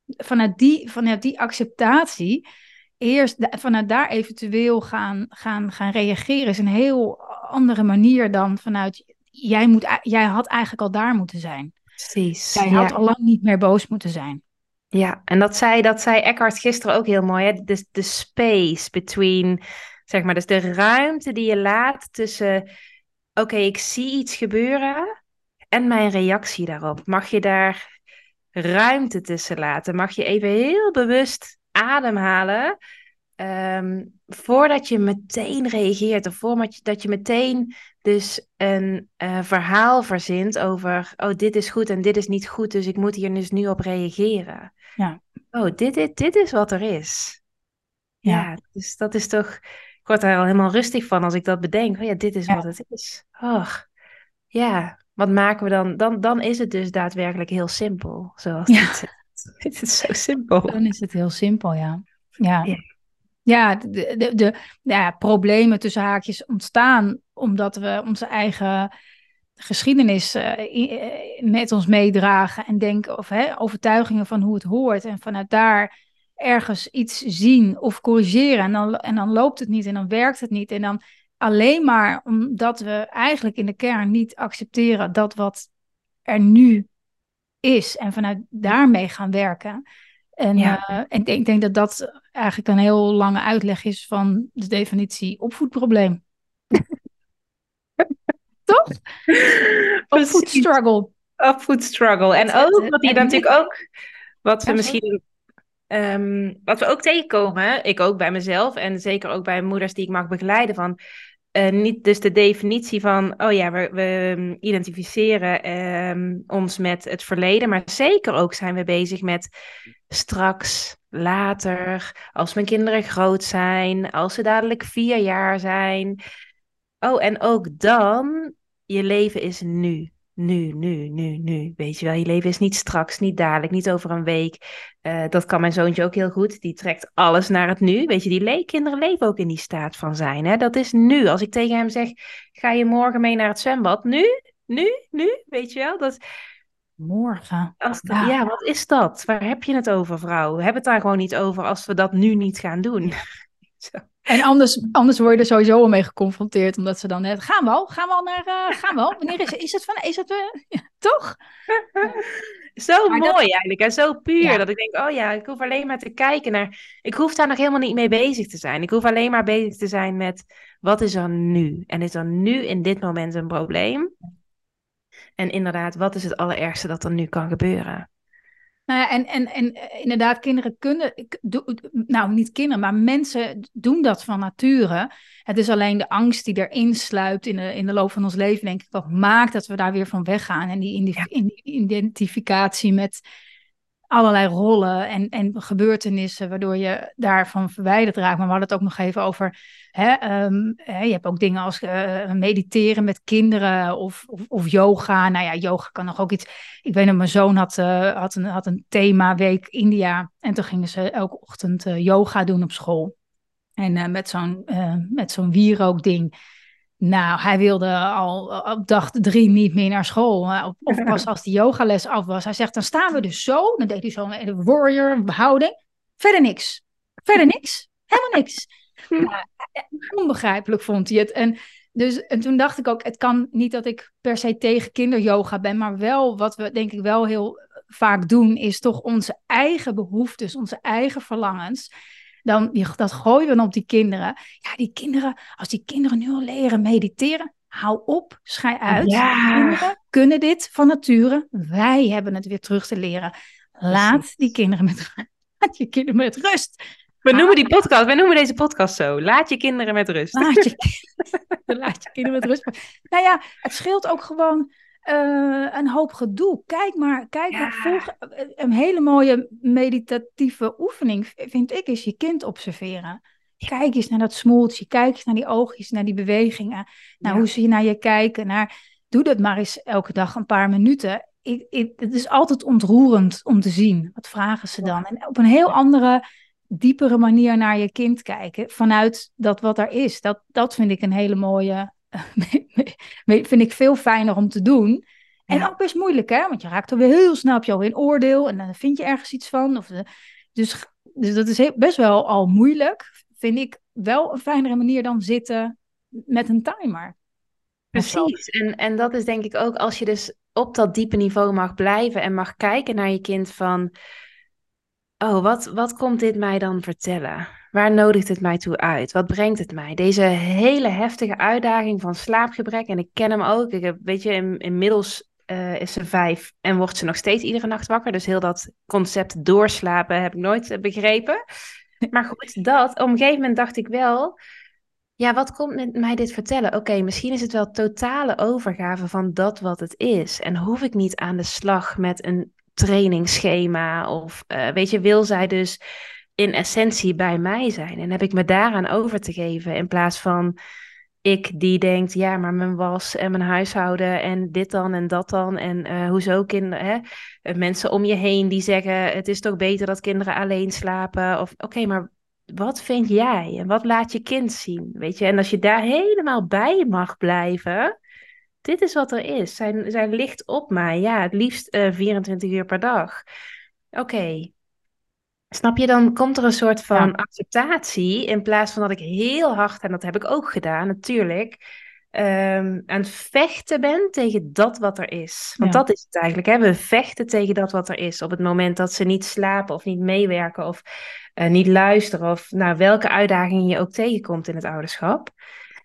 vanuit die, vanuit die acceptatie, eerst vanuit daar eventueel gaan, gaan, gaan reageren, is een heel andere manier dan vanuit jij, moet, jij had eigenlijk al daar moeten zijn. Precies. Jij had al lang niet meer boos moeten zijn. Ja, en dat zei, dat zei Eckhart gisteren ook heel mooi. Hè? De, de space between, zeg maar, dus de ruimte die je laat tussen, oké, ik zie iets gebeuren en mijn reactie daarop. Mag je daar ruimte tussen laten. Mag je even heel bewust ademhalen. Um, voordat je meteen reageert of voordat je meteen dus een uh, verhaal verzint over, oh dit is goed en dit is niet goed, dus ik moet hier dus nu op reageren. Ja. Oh, dit, dit, dit is wat er is. Ja. ja. dus dat is toch, ik word daar al helemaal rustig van als ik dat bedenk. Oh ja, dit is wat het is. Oh, ja, wat maken we dan? dan? Dan is het dus daadwerkelijk heel simpel, zoals ja. Het is zo simpel. Dan is het heel simpel, ja. Ja, ja. ja de, de, de ja, problemen tussen haakjes ontstaan omdat we onze eigen geschiedenis uh, met ons meedragen en denken of hè, overtuigingen van hoe het hoort en vanuit daar ergens iets zien of corrigeren en dan, en dan loopt het niet en dan werkt het niet en dan alleen maar omdat we eigenlijk in de kern niet accepteren dat wat er nu is en vanuit daarmee gaan werken. En, ja. uh, en ik denk dat dat eigenlijk een heel lange uitleg is van de definitie opvoedprobleem. Toch? Opvoedstruggle. Opvoedstruggle. En ook, wat je natuurlijk ook, wat we misschien Um, wat we ook tegenkomen, ik ook bij mezelf en zeker ook bij moeders die ik mag begeleiden, van uh, niet dus de definitie van, oh ja, we, ehm, identificeren um, ons met het verleden, maar zeker ook zijn we bezig met straks, later, als mijn kinderen groot zijn, als ze dadelijk vier jaar zijn. Oh, en ook dan, je leven is nu nu, nu, nu, nu. Weet je wel, je leven is niet straks, niet dadelijk, niet over een week. Uh, dat kan mijn zoontje ook heel goed. Die trekt alles naar het nu. Weet je, die le kinderen leven ook in die staat van zijn. Hè? Dat is nu. Als ik tegen hem zeg, ga je morgen mee naar het zwembad? Nu, nu, nu, weet je wel? Dat... Morgen. Als ja. ja. wat is dat? Waar heb je het over, vrouw? We hebben het daar gewoon niet over als we dat nu niet gaan doen. Zo. En anders, anders word je er sowieso al mee geconfronteerd, omdat ze dan net, gaan we al, gaan we al naar, uh, gaan we al? Wanneer is, is het van, is het, uh, ja, toch? zo mooi eigenlijk en zo puur, dat ik denk, oh ja, ik hoef alleen maar te kijken naar, ik hoef daar nog helemaal niet mee bezig te zijn. Ik hoef alleen maar bezig te zijn met, wat is er nu? En is er nu in dit moment een probleem? En inderdaad, wat is het allerergste dat er nu kan gebeuren? Nou ja, en, en, en eh, inderdaad, kinderen kunnen, nou niet kinderen, maar mensen doen dat van nature. Het is alleen de angst die erin sluipt in de, in de loop van ons leven, denk ik, wat maakt dat we daar weer van weggaan. En die, in die identificatie met allerlei rollen en, en gebeurtenissen, waardoor je daarvan verwijderd raakt. Maar we hadden het ook nog even over, hè, ehm, je hebt ook dingen als uh, mediteren met kinderen of, of, of, yoga. Nou ja, yoga kan nog ook iets. Ik weet nog, mijn zoon had, uh, had, een, had een themaweek India en toen gingen ze elke ochtend uh, yoga doen op school. En met zo'n met zo'n wierookding. Nou, hij wilde al op dag drie niet meer naar school. Of pas als die yogales af was. Hij zegt, dan staan we dus zo. Dan deed hij zo'n warrior houding. Verder niks. Verder niks. Helemaal niks. Nou, onbegrijpelijk vond hij het. En, dus, en toen dacht ik ook, het kan niet dat ik per se tegen kinderyoga ben. Maar wel, wat we denk ik wel heel vaak doen, is toch onze eigen behoeftes, onze eigen verlangens dan, dat gooien we dan op die kinderen. Ja, die kinderen, als die kinderen nu al leren mediteren, hou op, schij uit. Ja. Kinderen kunnen dit van nature. Wij hebben het weer terug te leren. Laat die kinderen met, laat je kinderen met rust. We noemen die podcast, wij noemen deze podcast zo. Laat je kinderen met rust. Laat je, laat je kinderen met rust. Nou ja, het scheelt ook gewoon uh, een hoop gedoe. Kijk maar, kijk maar. Volg, eh, een hele mooie meditatieve oefening, vind ik, is je kind observeren. Kijk eens naar dat smoeltje, kijk eens naar die oogjes, naar die bewegingen, naar hoe ze naar je kijken. Naar, doe dat maar eens elke dag een paar minuten. Ik, ik, het is altijd ontroerend om te zien. Wat vragen ze dan? En op een heel andere, diepere manier naar je kind kijken. Vanuit dat wat er is. Dat, dat vind ik een hele mooie vind ik veel fijner om te doen. En ook best moeilijk, hè? Want je raakt er weer heel snel op jou in oordeel en dan vind je ergens iets van. Of de, dus, dus dat is best wel al moeilijk. Vind ik wel een fijnere manier dan zitten met een timer. Precies. En, en dat is denk ik ook als je dus op dat diepe niveau mag blijven en mag kijken naar je kind van, oh, wat, wat komt dit mij dan vertellen? Waar nodigt het mij toe uit? Wat brengt het mij? Deze hele heftige uitdaging van slaapgebrek. En ik ken hem ook. Ik heb, weet je, in, inmiddels uh, is ze vijf en wordt ze nog steeds iedere nacht wakker. Dus heel dat concept doorslapen heb ik nooit eh, begrepen. Maar goed, dat. Op een gegeven moment dacht ik wel. Ja, wat komt met mij dit vertellen? Oké, misschien is het wel totale overgave van dat wat het is. En hoef ik niet aan de slag met een trainingsschema. Of uh, weet je, wil zij dus in essentie bij mij zijn. En heb ik me daaraan over te geven in plaats van ik die denkt, ja, maar mijn was en mijn huishouden en dit dan en dat dan. En uh, hoezo kinderen, hè? Eh, mensen om je heen die zeggen, het is toch beter dat kinderen alleen slapen. Of oké, maar wat vind jij en wat laat je kind zien? Weet je, en als je daar helemaal bij mag blijven, dit is wat er is. Zij, zij ligt op mij, ja, het liefst uh, eh, 24 uur per dag. Oké, Snap je, dan komt er een soort van acceptatie in plaats van dat ik heel hard, en dat heb ik ook gedaan natuurlijk, um, aan het vechten ben tegen dat wat er is. Want dat is het eigenlijk, hè? we vechten tegen dat wat er is. Op het moment dat ze niet slapen of niet meewerken of uh, niet luisteren of naar welke uitdagingen je ook tegenkomt in het ouderschap.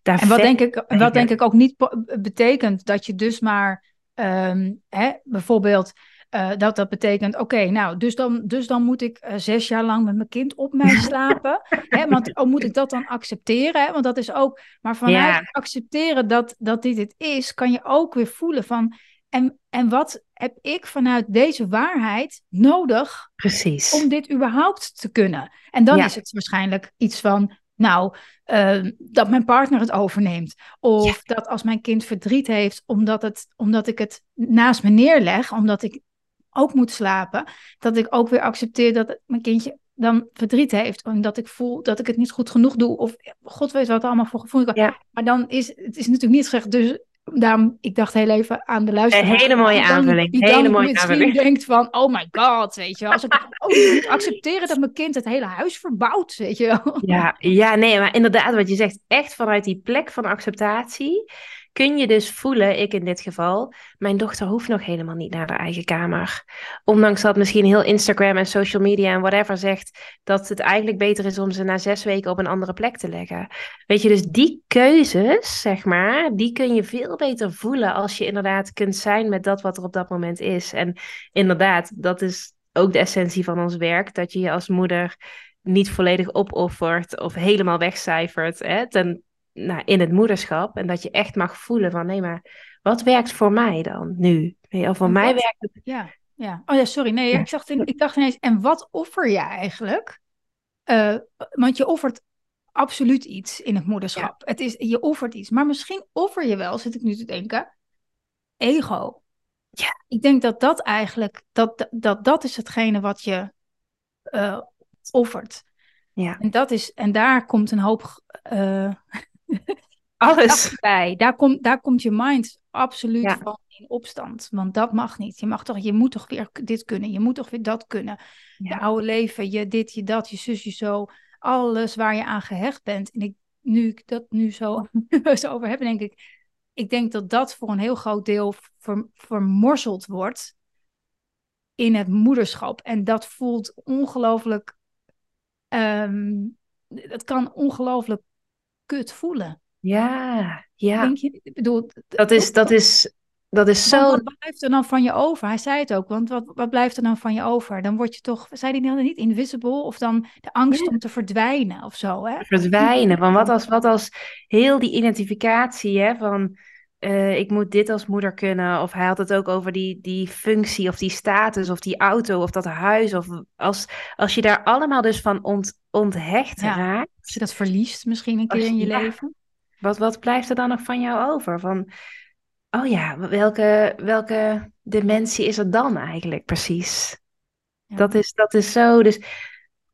Daar en wat denk, ik, wat denk ik ook niet betekent dat je dus maar um, hè, bijvoorbeeld uh, dat dat betekent, oké, nou, dus dan, dus dan moet ik uh, zes jaar lang met mijn kind op mij slapen. hè, want oh, moet ik dat dan accepteren? Hè? Want dat is ook, maar vanuit accepteren dat, dat dit het is, kan je ook weer voelen van, en, en wat heb ik vanuit deze waarheid nodig Precies. om dit überhaupt te kunnen? En dan is het waarschijnlijk iets van, nou, uh, dat mijn partner het overneemt. Of dat als mijn kind verdriet heeft, omdat, het, omdat ik het naast me neerleg, omdat ik ook moet slapen, dat ik ook weer accepteer dat mijn kindje dan verdriet heeft. En dat ik voel dat ik het niet goed genoeg doe. Of god weet wat allemaal voor gevoel ik ja. Maar dan is het is natuurlijk niet gezegd, dus daarom, ik dacht heel even aan de luisteraar. Een hele mooie die dan- aanvulling, Die hele dan mooie aanvulling. denkt van, oh my god, weet je wel. Als ik niet moet accepteren dat mijn kind het hele huis verbouwt, weet je wel. Ja, ja, nee, maar inderdaad, wat je zegt, echt vanuit die plek van acceptatie kun je dus voelen, ik in dit geval, mijn dochter hoeft nog helemaal niet naar haar eigen kamer. Ondanks dat misschien heel Instagram en social media en whatever zegt dat het eigenlijk beter is om ze na zes weken op een andere plek te leggen. Weet je, dus die keuzes, zeg maar, die kun je veel beter voelen als je inderdaad kunt zijn met dat wat er op dat moment is. En inderdaad, dat is ook de essentie van ons werk, dat je je als moeder niet volledig opoffert of helemaal wegcijfert hè, ten, nou, in het moederschap. En dat je echt mag voelen van nee, maar wat werkt voor mij dan nu? Je, Of voor En mij wat- werkt het. Ja, ja. Oh ja, sorry. Nee, Ja. ik, dacht, ik dacht ineens, en wat offer je eigenlijk? Eh, want je offert absoluut iets in het moederschap. Het is, je offert iets. Maar misschien offer je wel, zit ik nu te denken, ego. Ja. Ik denk dat dat eigenlijk, dat, dat, dat is hetgene wat je eh, offert. Ja, En, dat is, en daar komt een hoop eh, alles. bij. Daar, komt daar komt je mind absoluut Ja. van in opstand. Want dat mag niet. Je, mag toch, je moet toch weer dit kunnen. Je moet toch weer dat kunnen. Ja. Je oude leven, je dit, je dat, je zus, je zo. Alles waar je aan gehecht bent. En ik, nu ik dat nu zo, zo over heb, denk ik... Ik denk dat dat voor een heel groot deel ver, vermorzeld wordt in het moederschap. En dat voelt ongelooflijk... ehm, dat kan ongelooflijk kut voelen. Ja, ja. Denk je? Bedoel, Dat is, dat is, dat is zo. wat blijft er dan van je over? Hij zei het ook, want wat, wat blijft er dan van je over? Dan word je toch, zei hij nou niet invisible? Of dan de angst Ja. om te verdwijnen of zo, hè? verdwijnen. Van wat als, wat als heel die identificatie hè, van eh, ik moet dit als moeder kunnen. Of hij had het ook over die, die functie of die status of die auto of dat huis. Of als, als je daar allemaal dus van ont, onthecht Ja. raakt. Als je dat verliest misschien een keer in je- ja. leven. Wat, wat blijft er dan nog van jou over? Van, oh ja, welke, welke dimensie is er dan eigenlijk precies? Ja. Dat, is, dat is zo. Dus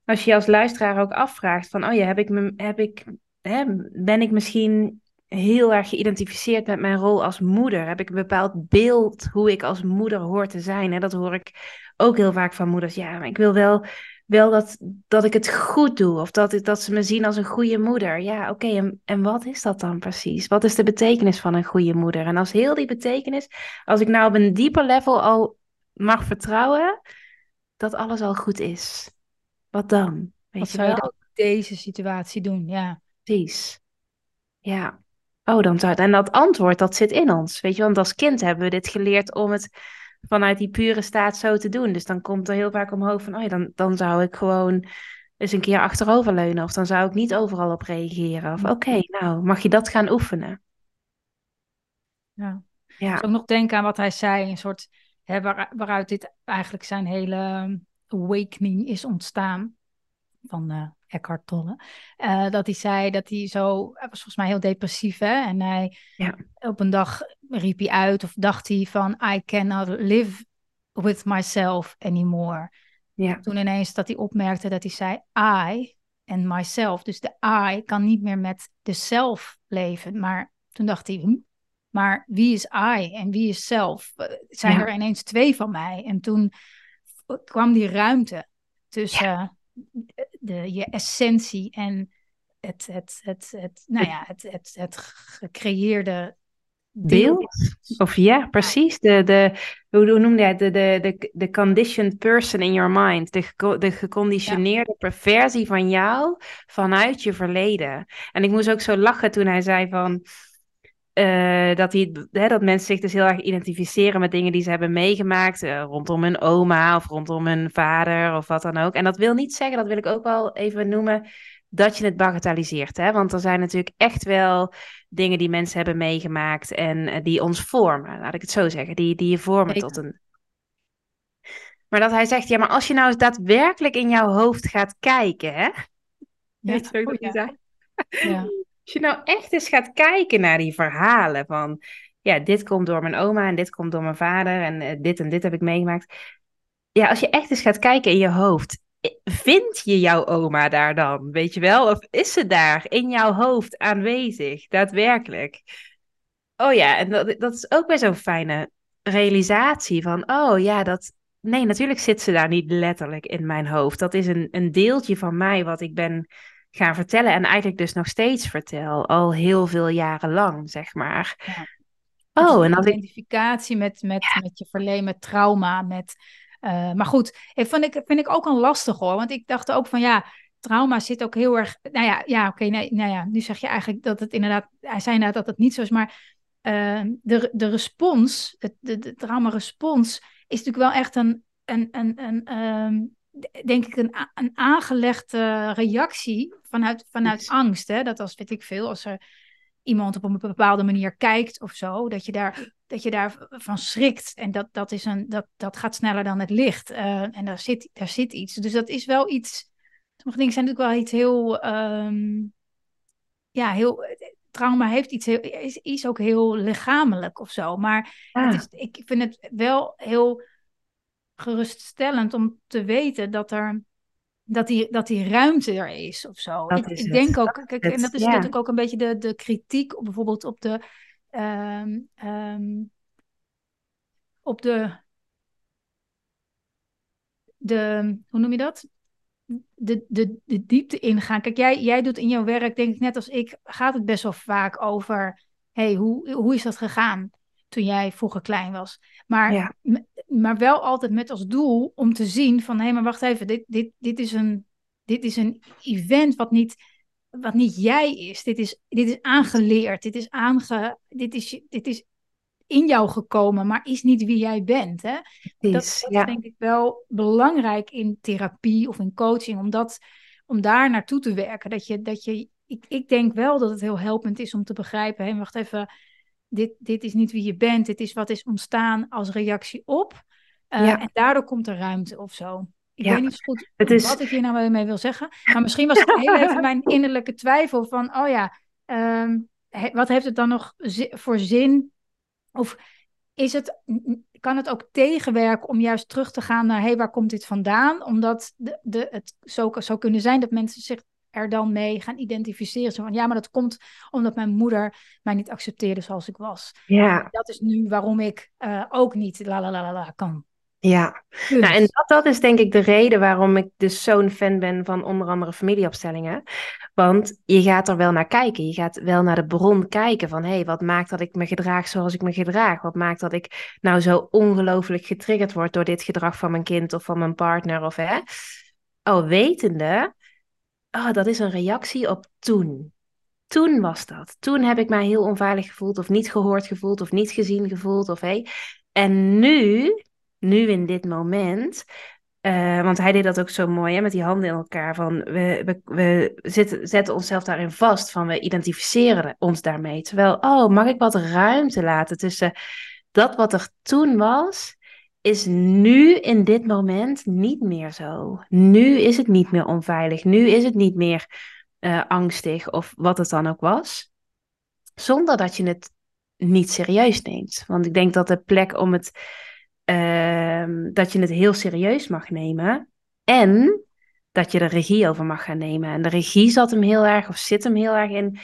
als je je als luisteraar ook afvraagt van, oh ja, heb ik, me, heb ik, hè, ben ik misschien heel erg geïdentificeerd met mijn rol als moeder? Heb ik een bepaald beeld hoe ik als moeder hoor te zijn? Hè? Dat hoor ik ook heel vaak van moeders. Ja, maar ik wil wel, wel dat, dat ik het goed doe. Of dat, dat ze me zien als een goede moeder. Ja, oké. en, en wat is dat dan precies? Wat is de betekenis van een goede moeder? En als heel die betekenis, als ik nou op een dieper level al mag vertrouwen dat alles al goed is. Wat dan? Weet Wat je zou je dan deze situatie doen? Ja. Precies. Ja. Oh, dan zou het. En dat antwoord, dat zit in ons. Weet je, want als kind hebben we dit geleerd om het vanuit die pure staat zo te doen. Dus dan komt er heel vaak omhoog van, oh ja, dan, dan zou ik gewoon eens een keer achteroverleunen. Of dan zou ik niet overal op reageren. Of oké, nou, mag je dat gaan oefenen? ja. Ja, Ik ook nog denken aan wat hij zei, een soort hè, waar- waaruit dit eigenlijk zijn hele ehm, awakening is ontstaan van eh Eckhart Tolle. Eh, dat hij zei dat hij zo, hij was volgens mij heel depressief hè, en hij Ja. op een dag riep hij uit of dacht hij van I cannot live with myself anymore. ja, Toen ineens dat hij opmerkte dat hij zei I en myself, dus de I kan niet meer met de self leven, maar toen dacht hij, hm, maar wie is I en wie is self? Eh, Zijn Ja. er ineens twee van mij? En toen kwam die ruimte tussen de, je essentie en het, het, het, het, nou ja, het, het, het gecreëerde beeld. Of ja, precies. De, de, hoe, hoe noemde hij? De, de, de, de conditioned person in your mind. De, de geconditioneerde versie van jou vanuit je verleden. En ik moest ook zo lachen toen hij zei van... eh, dat, hij, hè, dat mensen zich dus heel erg identificeren met dingen die ze hebben meegemaakt. eh, rondom hun oma of rondom hun vader of wat dan ook. En dat wil niet zeggen, dat wil ik ook wel even noemen, dat je het bagatelliseert. Hè? Want er zijn natuurlijk echt wel dingen die mensen hebben meegemaakt en eh, die ons vormen, laat ik het zo zeggen. Die, die je vormen Zeker. tot een. Maar dat hij zegt, ja, maar als je nou eens daadwerkelijk in jouw hoofd gaat kijken, hè? Weet je ook oh dat hij ja. zei? Ja. Als je nou echt eens gaat kijken naar die verhalen van, ja, dit komt door mijn oma en dit komt door mijn vader en eh, dit en dit heb ik meegemaakt. Ja, als je echt eens gaat kijken in je hoofd, eh, vind je jouw oma daar dan, weet je wel? Of is ze daar in jouw hoofd aanwezig, daadwerkelijk? oh ja, en dat, dat is ook weer zo'n fijne realisatie van, oh ja, dat, nee, natuurlijk zit ze daar niet letterlijk in mijn hoofd. Dat is een, een deeltje van mij wat ik ben gaan vertellen en eigenlijk dus nog steeds vertel, al heel veel jaren lang, zeg maar. Ja. Oh, en als identificatie met, met, met je verleden, met trauma, met... Uh, maar goed, vind ik, vind ik ook een lastig hoor. Want ik dacht ook van ja, trauma zit ook heel erg. Nou ja, ja oké, nee, nou ja, nu zeg je eigenlijk dat het inderdaad. Hij zei inderdaad dat het niet zo is, maar uh, de, de respons, de, de, de trauma-respons, is natuurlijk wel echt een, een, een, een um, denk ik, een, een aangelegde reactie vanuit, vanuit angst. Hè? Dat als, weet ik veel, als er iemand op een bepaalde manier kijkt of zo, dat je daar, dat je daar van schrikt. En dat, dat, is een, dat, dat gaat sneller dan het licht. Uh, en daar zit, daar zit iets. Dus dat is wel iets. Sommige dingen zijn natuurlijk wel iets heel. Um, ja, heel. Trauma heeft iets heel, is, is ook heel lichamelijk of zo. Maar het is, ik vind het wel heel geruststellend om te weten dat er dat die, dat die ruimte er is of zo. ik, ik denk ook, kijk, en dat is natuurlijk ook een beetje de, de kritiek op bijvoorbeeld op de, ehm, ehm, op de, de, hoe noem je dat? De, de, de diepte ingaan. Kijk, jij, jij doet in jouw werk, denk ik net als ik, gaat het best wel vaak over, hey, hoe, hoe is dat gegaan? Toen jij vroeger klein was. Maar, maar wel altijd met als doel om te zien van hé, hey, maar wacht even, dit, dit, dit, is een, dit is een event wat niet, wat niet jij is. Dit is, dit is aangeleerd, dit is, aange, dit, is, dit is in jou gekomen, maar is niet wie jij bent. Hè? dat, dat is denk ik wel belangrijk in therapie of in coaching, om, dat, om daar naartoe te werken. Dat je, dat je, ik, ik denk wel dat het heel helpend is om te begrijpen, hé, hey, wacht even dit, dit is niet wie je bent, dit is wat is ontstaan als reactie op. Uh, En daardoor komt er ruimte of zo. Ik weet niet zo goed is... wat ik hier nou mee wil zeggen. Maar misschien was het heel even mijn innerlijke twijfel van, oh ja, um, wat heeft het dan nog voor zin? Of is het, kan het ook tegenwerken om juist terug te gaan naar, hé, hey, waar komt dit vandaan? Omdat de, de, het zo zou kunnen zijn dat mensen zich er dan mee gaan identificeren. Zo van ja, maar dat komt omdat mijn moeder mij niet accepteerde zoals ik was. Ja. dat is nu waarom ik uh, ook niet la la la la kan. Ja, dus. nou, en dat, dat is denk ik de reden waarom ik dus zo'n fan ben van onder andere familieopstellingen. Want je gaat er wel naar kijken. Je gaat wel naar de bron kijken van hé, hey, wat maakt dat ik me gedraag zoals ik me gedraag? Wat maakt dat ik nou zo ongelooflijk getriggerd word door dit gedrag van mijn kind of van mijn partner of hè? Al wetende oh, dat is een reactie op toen. Toen was dat. Toen heb ik mij heel onveilig gevoeld of niet gehoord gevoeld of niet gezien gevoeld. Of, hey. En nu, nu in dit moment, uh, want hij deed dat ook zo mooi hè, met die handen in elkaar. Van we, we, we zitten, zetten onszelf daarin vast. Van we identificeren ons daarmee. Terwijl, oh, mag ik wat ruimte laten tussen dat wat er toen was is nu in dit moment niet meer zo. Nu is het niet meer onveilig. Nu is het niet meer uh, angstig of wat het dan ook was. Zonder dat je het niet serieus neemt. Want ik denk dat de plek om het. Uh, dat je het heel serieus mag nemen. En dat je de regie over mag gaan nemen. En de regie zat hem heel erg, of zit hem heel erg in.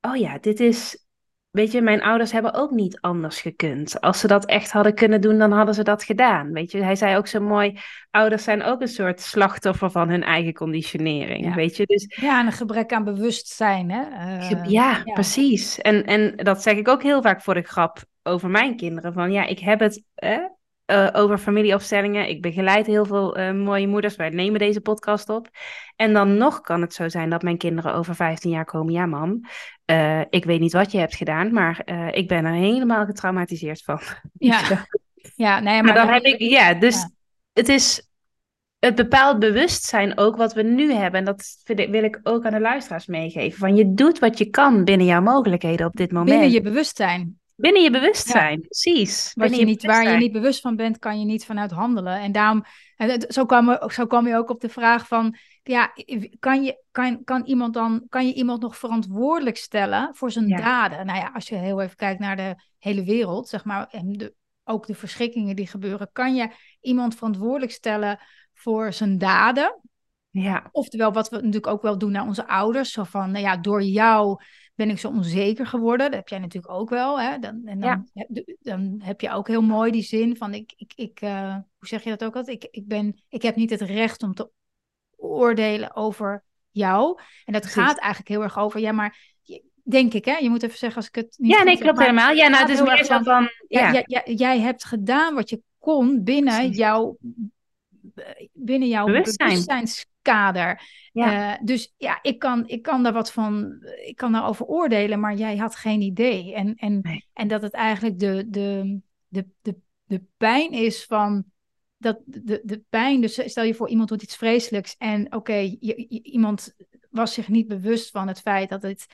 Oh ja, dit is Weet je, mijn ouders hebben ook niet anders gekund. Als ze dat echt hadden kunnen doen, dan hadden ze dat gedaan. Weet je, hij zei ook zo mooi: ouders zijn ook een soort slachtoffer van hun eigen conditionering. Ja. Weet je, dus. Ja, een gebrek aan bewustzijn, hè? Uh, ja, precies. En, en dat zeg ik ook heel vaak voor de grap over mijn kinderen: van ja, ik heb het. Uh, over familieopstellingen. Ik begeleid heel veel uh, mooie moeders. Wij nemen deze podcast op. En dan nog kan het zo zijn dat mijn kinderen over 15 jaar komen. Ja, mam, uh, ik weet niet wat je hebt gedaan, maar ik ben er helemaal getraumatiseerd van. Ja, ja nee, maar, maar dan heb ik, ja, dus het is het bepaalt bewustzijn ook wat we nu hebben. En dat wil ik ook aan de luisteraars meegeven. Van je doet wat je kan binnen jouw mogelijkheden op dit moment. Binnen je bewustzijn. Binnen je bewustzijn, precies. Wat je, niet, waar je niet bewust van bent, kan je niet vanuit handelen. En daarom, zo kwam, zo kwam je ook op de vraag van, ja, kan, je, kan, kan, iemand dan, kan je iemand nog verantwoordelijk stellen voor zijn daden? Nou ja, als je heel even kijkt naar de hele wereld, zeg maar, en de, ook de verschrikkingen die gebeuren, kan je iemand verantwoordelijk stellen voor zijn daden? Ja. Oftewel, wat we natuurlijk ook wel doen naar onze ouders. Zo van, nou ja, door jou ben ik zo onzeker geworden. Dat heb jij natuurlijk ook wel. Hè? Dan, en dan, heb, dan heb je ook heel mooi die zin van, ik, ik, ik uh, hoe zeg je dat ook altijd? Ik, ik, ben, ik heb niet het recht om te oordelen over jou. En dat gaat eigenlijk heel erg over, ja, maar denk ik, hè? Je moet even zeggen als ik het niet. Ja, nee, klopt helemaal. Ja, nou, het is meer zo van. Ja. Ja, jij hebt gedaan wat je kon binnen jouw binnen jouw Bewustzijn. Ja. Uh, dus ja, ik kan, ik kan daar wat van, ik kan daarover oordelen, maar jij had geen idee. En, en, en dat het eigenlijk de, de, de, de, de pijn is van dat de, de pijn, dus stel je voor iemand doet iets vreselijks en oké, iemand was zich niet bewust van het feit dat het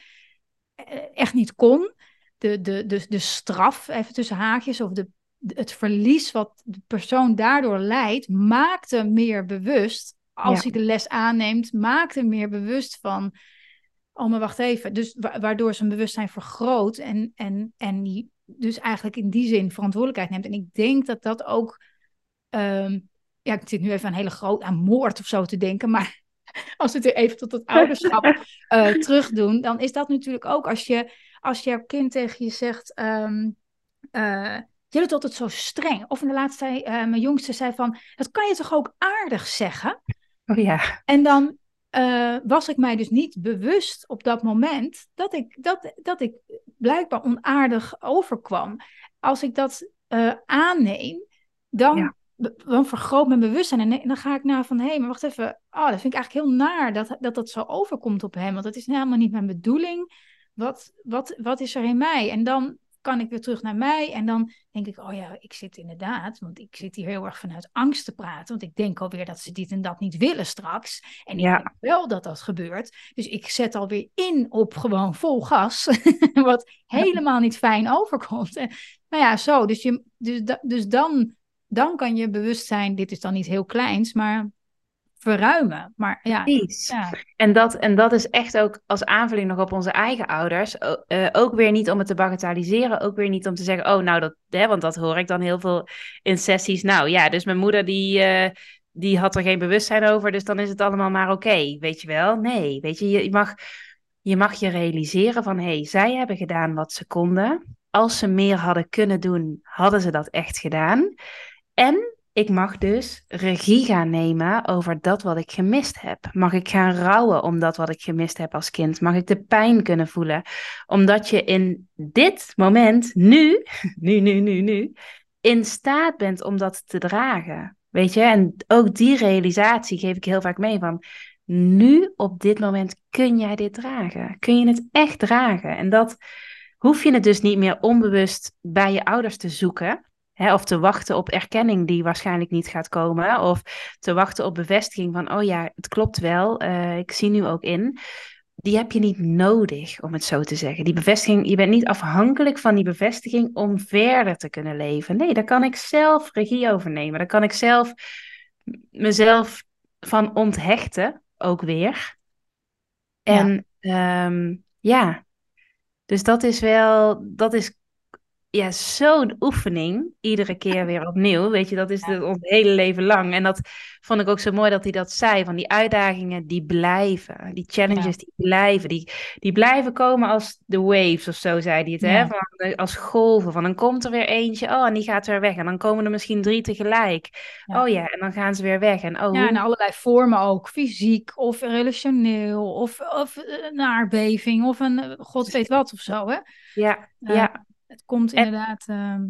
eh, echt niet kon. De, de, de, de straf, even tussen haakjes, of de, het verlies wat de persoon daardoor leidt, maakt hem meer bewust. Als hij de les aanneemt, maakt hem meer bewust van. Oh, maar wacht even. Dus waardoor zijn bewustzijn vergroot en, en, en dus eigenlijk in die zin verantwoordelijkheid neemt. En ik denk dat dat ook. Ehm, ja, ik zit nu even aan hele groot aan moord of zo te denken, maar als we het weer even tot het ouderschap uh, terugdoen, dan is dat natuurlijk ook als je als jouw kind tegen je zegt. Um, uh, je bent altijd zo streng. Of in de laatste tijd, uh, mijn jongste zei van, dat kan je toch ook aardig zeggen? Oh ja. En dan uh, was ik mij dus niet bewust op dat moment dat ik, dat, dat ik blijkbaar onaardig overkwam. Als ik dat uh, aanneem, dan, ja. dan vergroot mijn bewustzijn. En dan ga ik naar van, hé, hey, maar wacht even. Oh, dat vind ik eigenlijk heel naar dat, dat dat zo overkomt op hem. Want dat is helemaal niet mijn bedoeling. Wat, wat, wat is er in mij? En dan kan ik weer terug naar mij. En dan denk ik, oh ja, ik zit inderdaad, want ik zit hier heel erg vanuit angst te praten. Want ik denk alweer dat ze dit en dat niet willen straks. En ik ja. denk wel dat dat gebeurt. Dus ik zet alweer in op gewoon vol gas. wat helemaal niet fijn overkomt. En, nou ja, zo. Dus, je, dus, dus dan, dan kan je bewust zijn, dit is dan niet heel kleins, maar verruimen. Maar ja, ja. En, dat, en dat is echt ook als aanvulling nog op onze eigen ouders. Uh, ook weer niet om het te bagatelliseren. Ook weer niet om te zeggen, oh nou, dat, hè, want dat hoor ik dan heel veel in sessies. Nou ja, dus mijn moeder die, uh, die had er geen bewustzijn over. Dus dan is het allemaal maar oké, weet je wel. Nee, weet je, je mag je, mag je realiseren van, hé, hey, zij hebben gedaan wat ze konden. Als ze meer hadden kunnen doen, hadden ze dat echt gedaan. En ik mag dus regie gaan nemen over dat wat ik gemist heb. Mag ik gaan rouwen om dat wat ik gemist heb als kind? Mag ik de pijn kunnen voelen? Omdat je in dit moment, nu, nu, nu, nu, nu, in staat bent om dat te dragen. Weet je, en ook die realisatie geef ik heel vaak mee van. Nu, op dit moment, kun jij dit dragen. Kun je het echt dragen. En dat hoef je het dus niet meer onbewust bij je ouders te zoeken of te wachten op erkenning die waarschijnlijk niet gaat komen. Of te wachten op bevestiging van, oh ja, het klopt wel, uh, ik zie nu ook in. Die heb je niet nodig, om het zo te zeggen. Die bevestiging, je bent niet afhankelijk van die bevestiging om verder te kunnen leven. Nee, daar kan ik zelf regie over nemen. Daar kan ik zelf mezelf van onthechten, ook weer. En ja, um, ja. dus dat is wel, dat is ja, zo'n oefening, iedere keer weer opnieuw. Weet je, dat is het ons hele leven lang. En dat vond ik ook zo mooi dat hij dat zei, van die uitdagingen die blijven. Die challenges die blijven, die, die blijven komen als de waves of zo, zei hij het. Hè? Van, eh, als golven, van dan komt er weer eentje, oh, en die gaat weer weg. En dan komen er misschien drie tegelijk. Oh ja, en dan gaan ze weer weg. En, oh, ja, en allerlei vormen ook, fysiek of relationeel, of, of een aardbeving, of een eh, god weet wat of zo, hè? Ja, ja. Het komt inderdaad, ehm,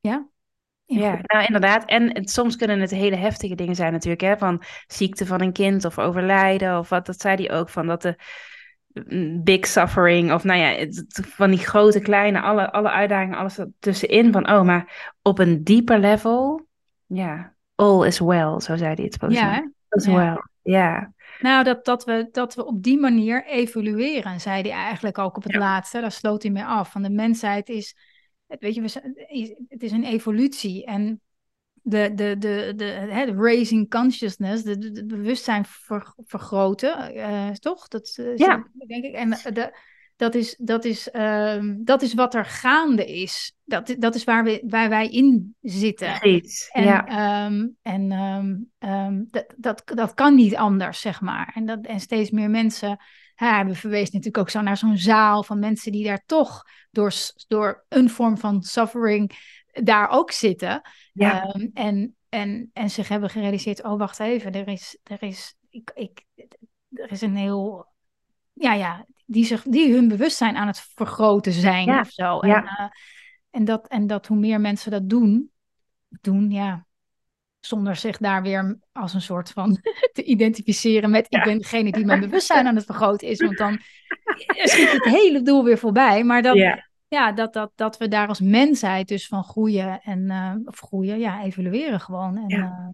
ja. Ja, nou inderdaad. En soms kunnen het hele heftige dingen zijn natuurlijk, hè, van ziekte van een kind of overlijden of wat, dat zei hij ook, van dat de mm, big suffering of nou ja, het, van die grote, kleine, alle, alle uitdagingen, alles tussenin van, oh, maar op een dieper level, ja, all is well, zo zei hij het volgens ja, mij. All is ja. well, ja. Nou, dat, dat, we, dat we op die manier evolueren, zei hij eigenlijk ook op het laatste. Daar sloot hij mee af. Van de mensheid is, weet je, het is een evolutie. En de, de, de, de, de raising consciousness, de, de, bewustzijn ver, vergroten, uh, toch? Dat uh, ja. denk ik. En de, dat is, dat is, ehm, dat is wat er gaande is. Dat, dat is waar, we, waar wij in zitten. Precies, En, ja. ehm, en ehm, dat, dat, dat kan niet anders, zeg maar. En, dat, en steeds meer mensen hebben verwezen natuurlijk ook zo naar zo'n zaal van mensen die daar toch door, door een vorm van suffering daar ook zitten. Ja. En, en, en zich hebben gerealiseerd, oh wacht even, er is, er is, ik, ik, er is een heel, ja, ja, die, zich, die hun bewustzijn aan het vergroten zijn Ja, of zo. ja. En, eh, en, dat, en dat hoe meer mensen dat doen, doen, ja, zonder zich daar weer als een soort van te identificeren met ik ben degene die mijn bewustzijn aan het vergroten is, want dan schiet het hele doel weer voorbij. Maar dat, ja. ja, dat, dat, dat we daar als mensheid dus van groeien en eh, of groeien, ja, evalueren gewoon. En, Ja. eh,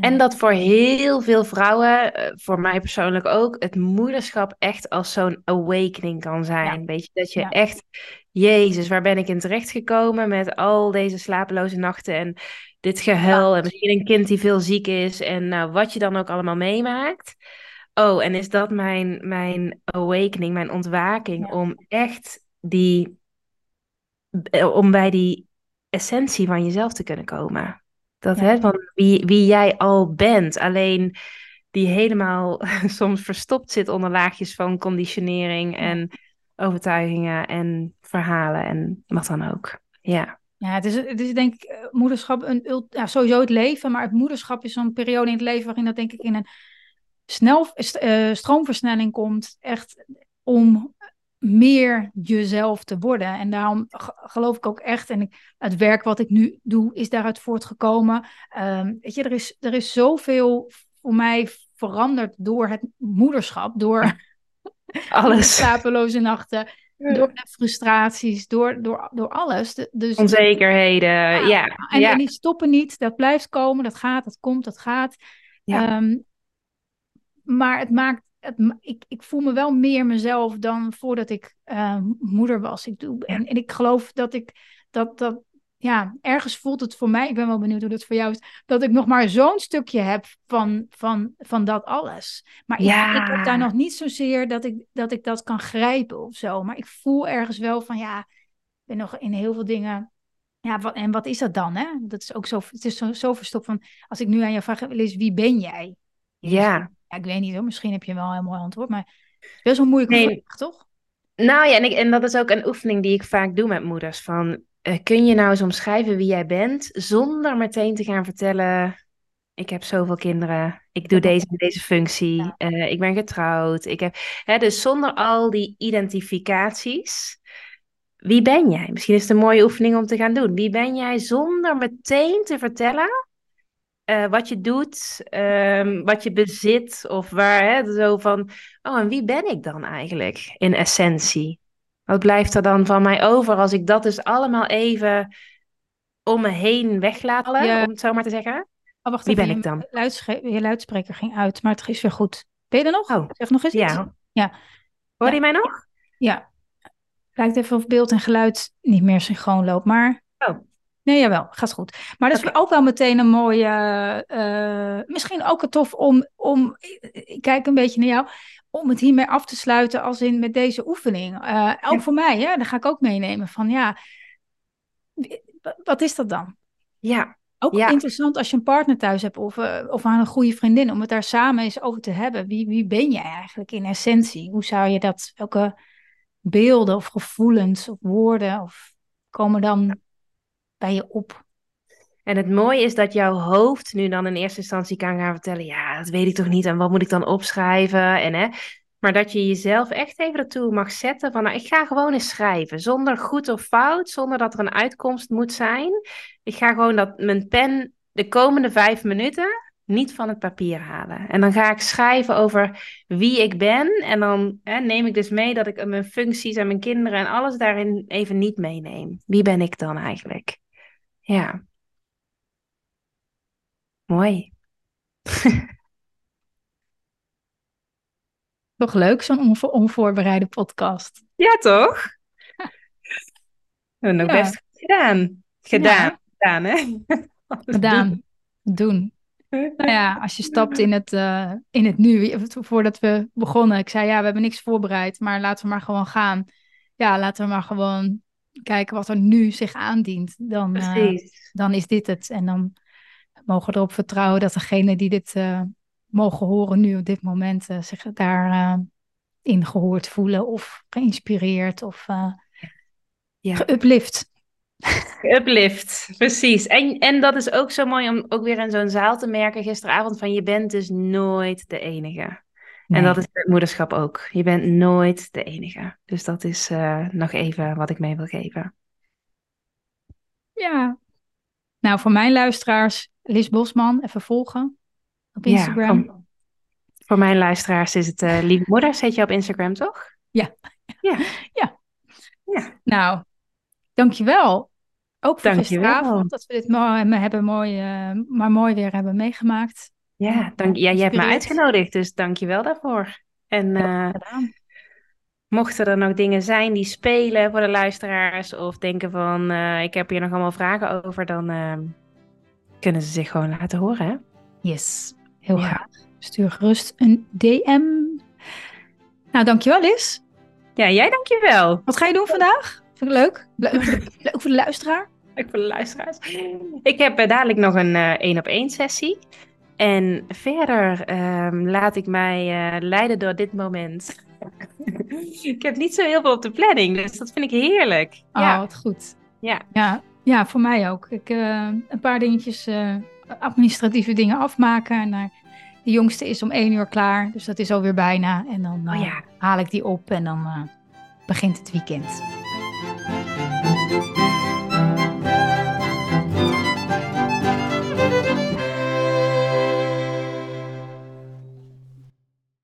En dat voor heel veel vrouwen, eh, voor mij persoonlijk ook, het moederschap echt als zo'n awakening kan zijn. Weet je, dat je Ja. echt, Jezus, waar ben ik in terechtgekomen met al deze slapeloze nachten en dit gehuil en misschien een kind die veel ziek is en nou, wat je dan ook allemaal meemaakt. Oh, en is dat mijn, mijn awakening, mijn ontwaking om echt die, eh, om bij die essentie van jezelf te kunnen komen. Dat Ja. hè, van wie, wie jij al bent. Alleen die helemaal soms verstopt zit onder laagjes van conditionering en overtuigingen en verhalen en wat dan ook. Ja, Ja, het is, het is denk ik eh, moederschap een ja, sowieso het leven, maar het moederschap is zo'n periode in het leven waarin dat denk ik in een snel eh, stroomversnelling komt, echt om meer jezelf te worden. En daarom geloof ik ook echt, en ik, het werk wat ik nu doe, is daaruit voortgekomen. Ehm, weet je, er is, er is zoveel voor mij veranderd door het moederschap, door alles. slapeloze nachten, door de frustraties, door, door, door alles. De- Dus Onzekerheden, ja. en, ja. en die stoppen niet, dat blijft komen, dat gaat, dat komt, dat gaat. Ja. Ehm, maar het maakt, het, ik, ik voel me wel meer mezelf dan voordat ik eh, moeder was. Ik doe, en, en ik geloof dat ik, dat, dat, ja, ergens voelt het voor mij, ik ben wel benieuwd hoe dat voor jou is, dat ik nog maar zo'n stukje heb van, van, van dat alles. Maar ik, Ja. ik heb daar nog niet zozeer dat ik, dat ik dat kan grijpen of zo. Maar ik voel ergens wel van, ja, ik ben nog in heel veel dingen ja, wat, en wat is dat dan? Hè? Dat is ook zo, het is zo, zo verstopt van, als ik nu aan jou vraag, Liz, wie ben jij? ja. Ja, ik weet niet hoor, misschien heb je wel een mooi antwoord, maar het is best wel een moeilijke Nee. vraag, toch? Nou ja, en, ik, en dat is ook een oefening die ik vaak doe met moeders. Van, eh, kun je nou eens omschrijven wie jij bent, zonder meteen te gaan vertellen... Ik heb zoveel kinderen, ik doe deze deze functie, eh, ik ben getrouwd. Ik heb, hè, dus zonder al die identificaties, wie ben jij? Misschien is het een mooie oefening om te gaan doen. Wie ben jij zonder meteen te vertellen eh, wat je doet, ehm, wat je bezit of waar, hè, zo van, oh, en wie ben ik dan eigenlijk in essentie? Wat blijft er dan van mij over als ik dat dus allemaal even om me heen weglaat, Ja. om het zo maar te zeggen? Oh, wacht Wie ben ik dan? je luidspreker ging uit, maar het is weer goed. Ben je er nog? Oh, Zeg nog eens iets. ja. Hoor Ja. je mij nog? Ja. Lijkt even of beeld en geluid niet meer synchroon loopt, maar... Oh. Nee, jawel, gaat goed. Maar dat is ook wel meteen een mooie... eh, misschien ook het tof om, om... Ik kijk een beetje naar jou. Om het hiermee af te sluiten als in met deze oefening. Eh, ook Ja. voor mij, hè. Daar ga ik ook meenemen van ja... Wat is dat dan? Ja, Ook Ja. interessant als je een partner thuis hebt of, eh, of aan een goede vriendin, om het daar samen eens over te hebben. Wie, wie ben jij eigenlijk in essentie? Hoe zou je dat, welke beelden of gevoelens of woorden of komen dan je op? En het mooie is dat jouw hoofd nu dan in eerste instantie kan gaan vertellen: ja, dat weet ik toch niet en wat moet ik dan opschrijven? En, hè, maar dat je jezelf echt even ertoe mag zetten van: nou, ik ga gewoon eens schrijven, zonder goed of fout, zonder dat er een uitkomst moet zijn. Ik ga gewoon dat mijn pen de komende vijf minuten niet van het papier halen. En dan ga ik schrijven over wie ik ben. En dan hè, neem ik dus mee dat ik mijn functies en mijn kinderen en alles daarin even niet meeneem. Wie ben ik dan eigenlijk? Ja. Mooi. Toch leuk, zo'n onvo- onvoorbereide podcast. Ja, toch? We hebben ook Ja. best goed gedaan. Gedaan. Ja. Gedaan, hè? Alles Gedaan, doen. doen. Nou ja, als je stapt in het, uh, in het nu, voordat we begonnen. Ik zei ja, we hebben niks voorbereid, maar laten we maar gewoon gaan. Ja, laten we maar gewoon kijken wat er nu zich aandient. Dan, uh, dan is dit het. En dan mogen we erop vertrouwen dat degene die dit uh, mogen horen nu op dit moment zich daar in gehoord voelen of geïnspireerd of ja. geuplift. Uplift, precies. En, en dat is ook zo mooi om ook weer in zo'n zaal te merken gisteravond van je bent dus nooit de enige. En dat is het moederschap ook. Je bent nooit de enige. Dus dat is uh, nog even wat ik mee wil geven. Ja. Nou, voor mijn luisteraars, Lis Bosman, even volgen op Instagram. Ja, voor mijn luisteraars is het uh, Lieve Moeder, zet je op Instagram, toch? Ja. Ja. ja. ja. Nou, dankjewel. Ook voor gisteravond, dat we dit mooi, hebben mooi, uh, maar mooi weer hebben meegemaakt. Ja, dank, ja jij hebt me uitgenodigd, dus dank je wel daarvoor. En uh, mochten er nog dingen zijn die spelen voor de luisteraars of denken van uh, ik heb hier nog allemaal vragen over, dan kunnen ze zich gewoon laten horen. Hè? Yes, heel graag. Stuur gerust een DM. Nou, dankjewel Liz. Ja, jij dankjewel. Wat ga je doen vandaag? Vind ik leuk. Leuk, leuk voor de luisteraar. Leuk voor de luisteraars. Ik heb uh, dadelijk nog een uh, één op één sessie. En verder um, laat ik mij uh, leiden door dit moment. ik heb niet zo heel veel op de planning, dus dat vind ik heerlijk. Oh, ja. wat goed. Ja. ja. Ja, voor mij ook. Ik, een paar dingetjes, administratieve dingen afmaken. En de jongste is om één uur klaar, dus dat is alweer bijna. En dan oh, ja. haal ik die op en dan begint het weekend.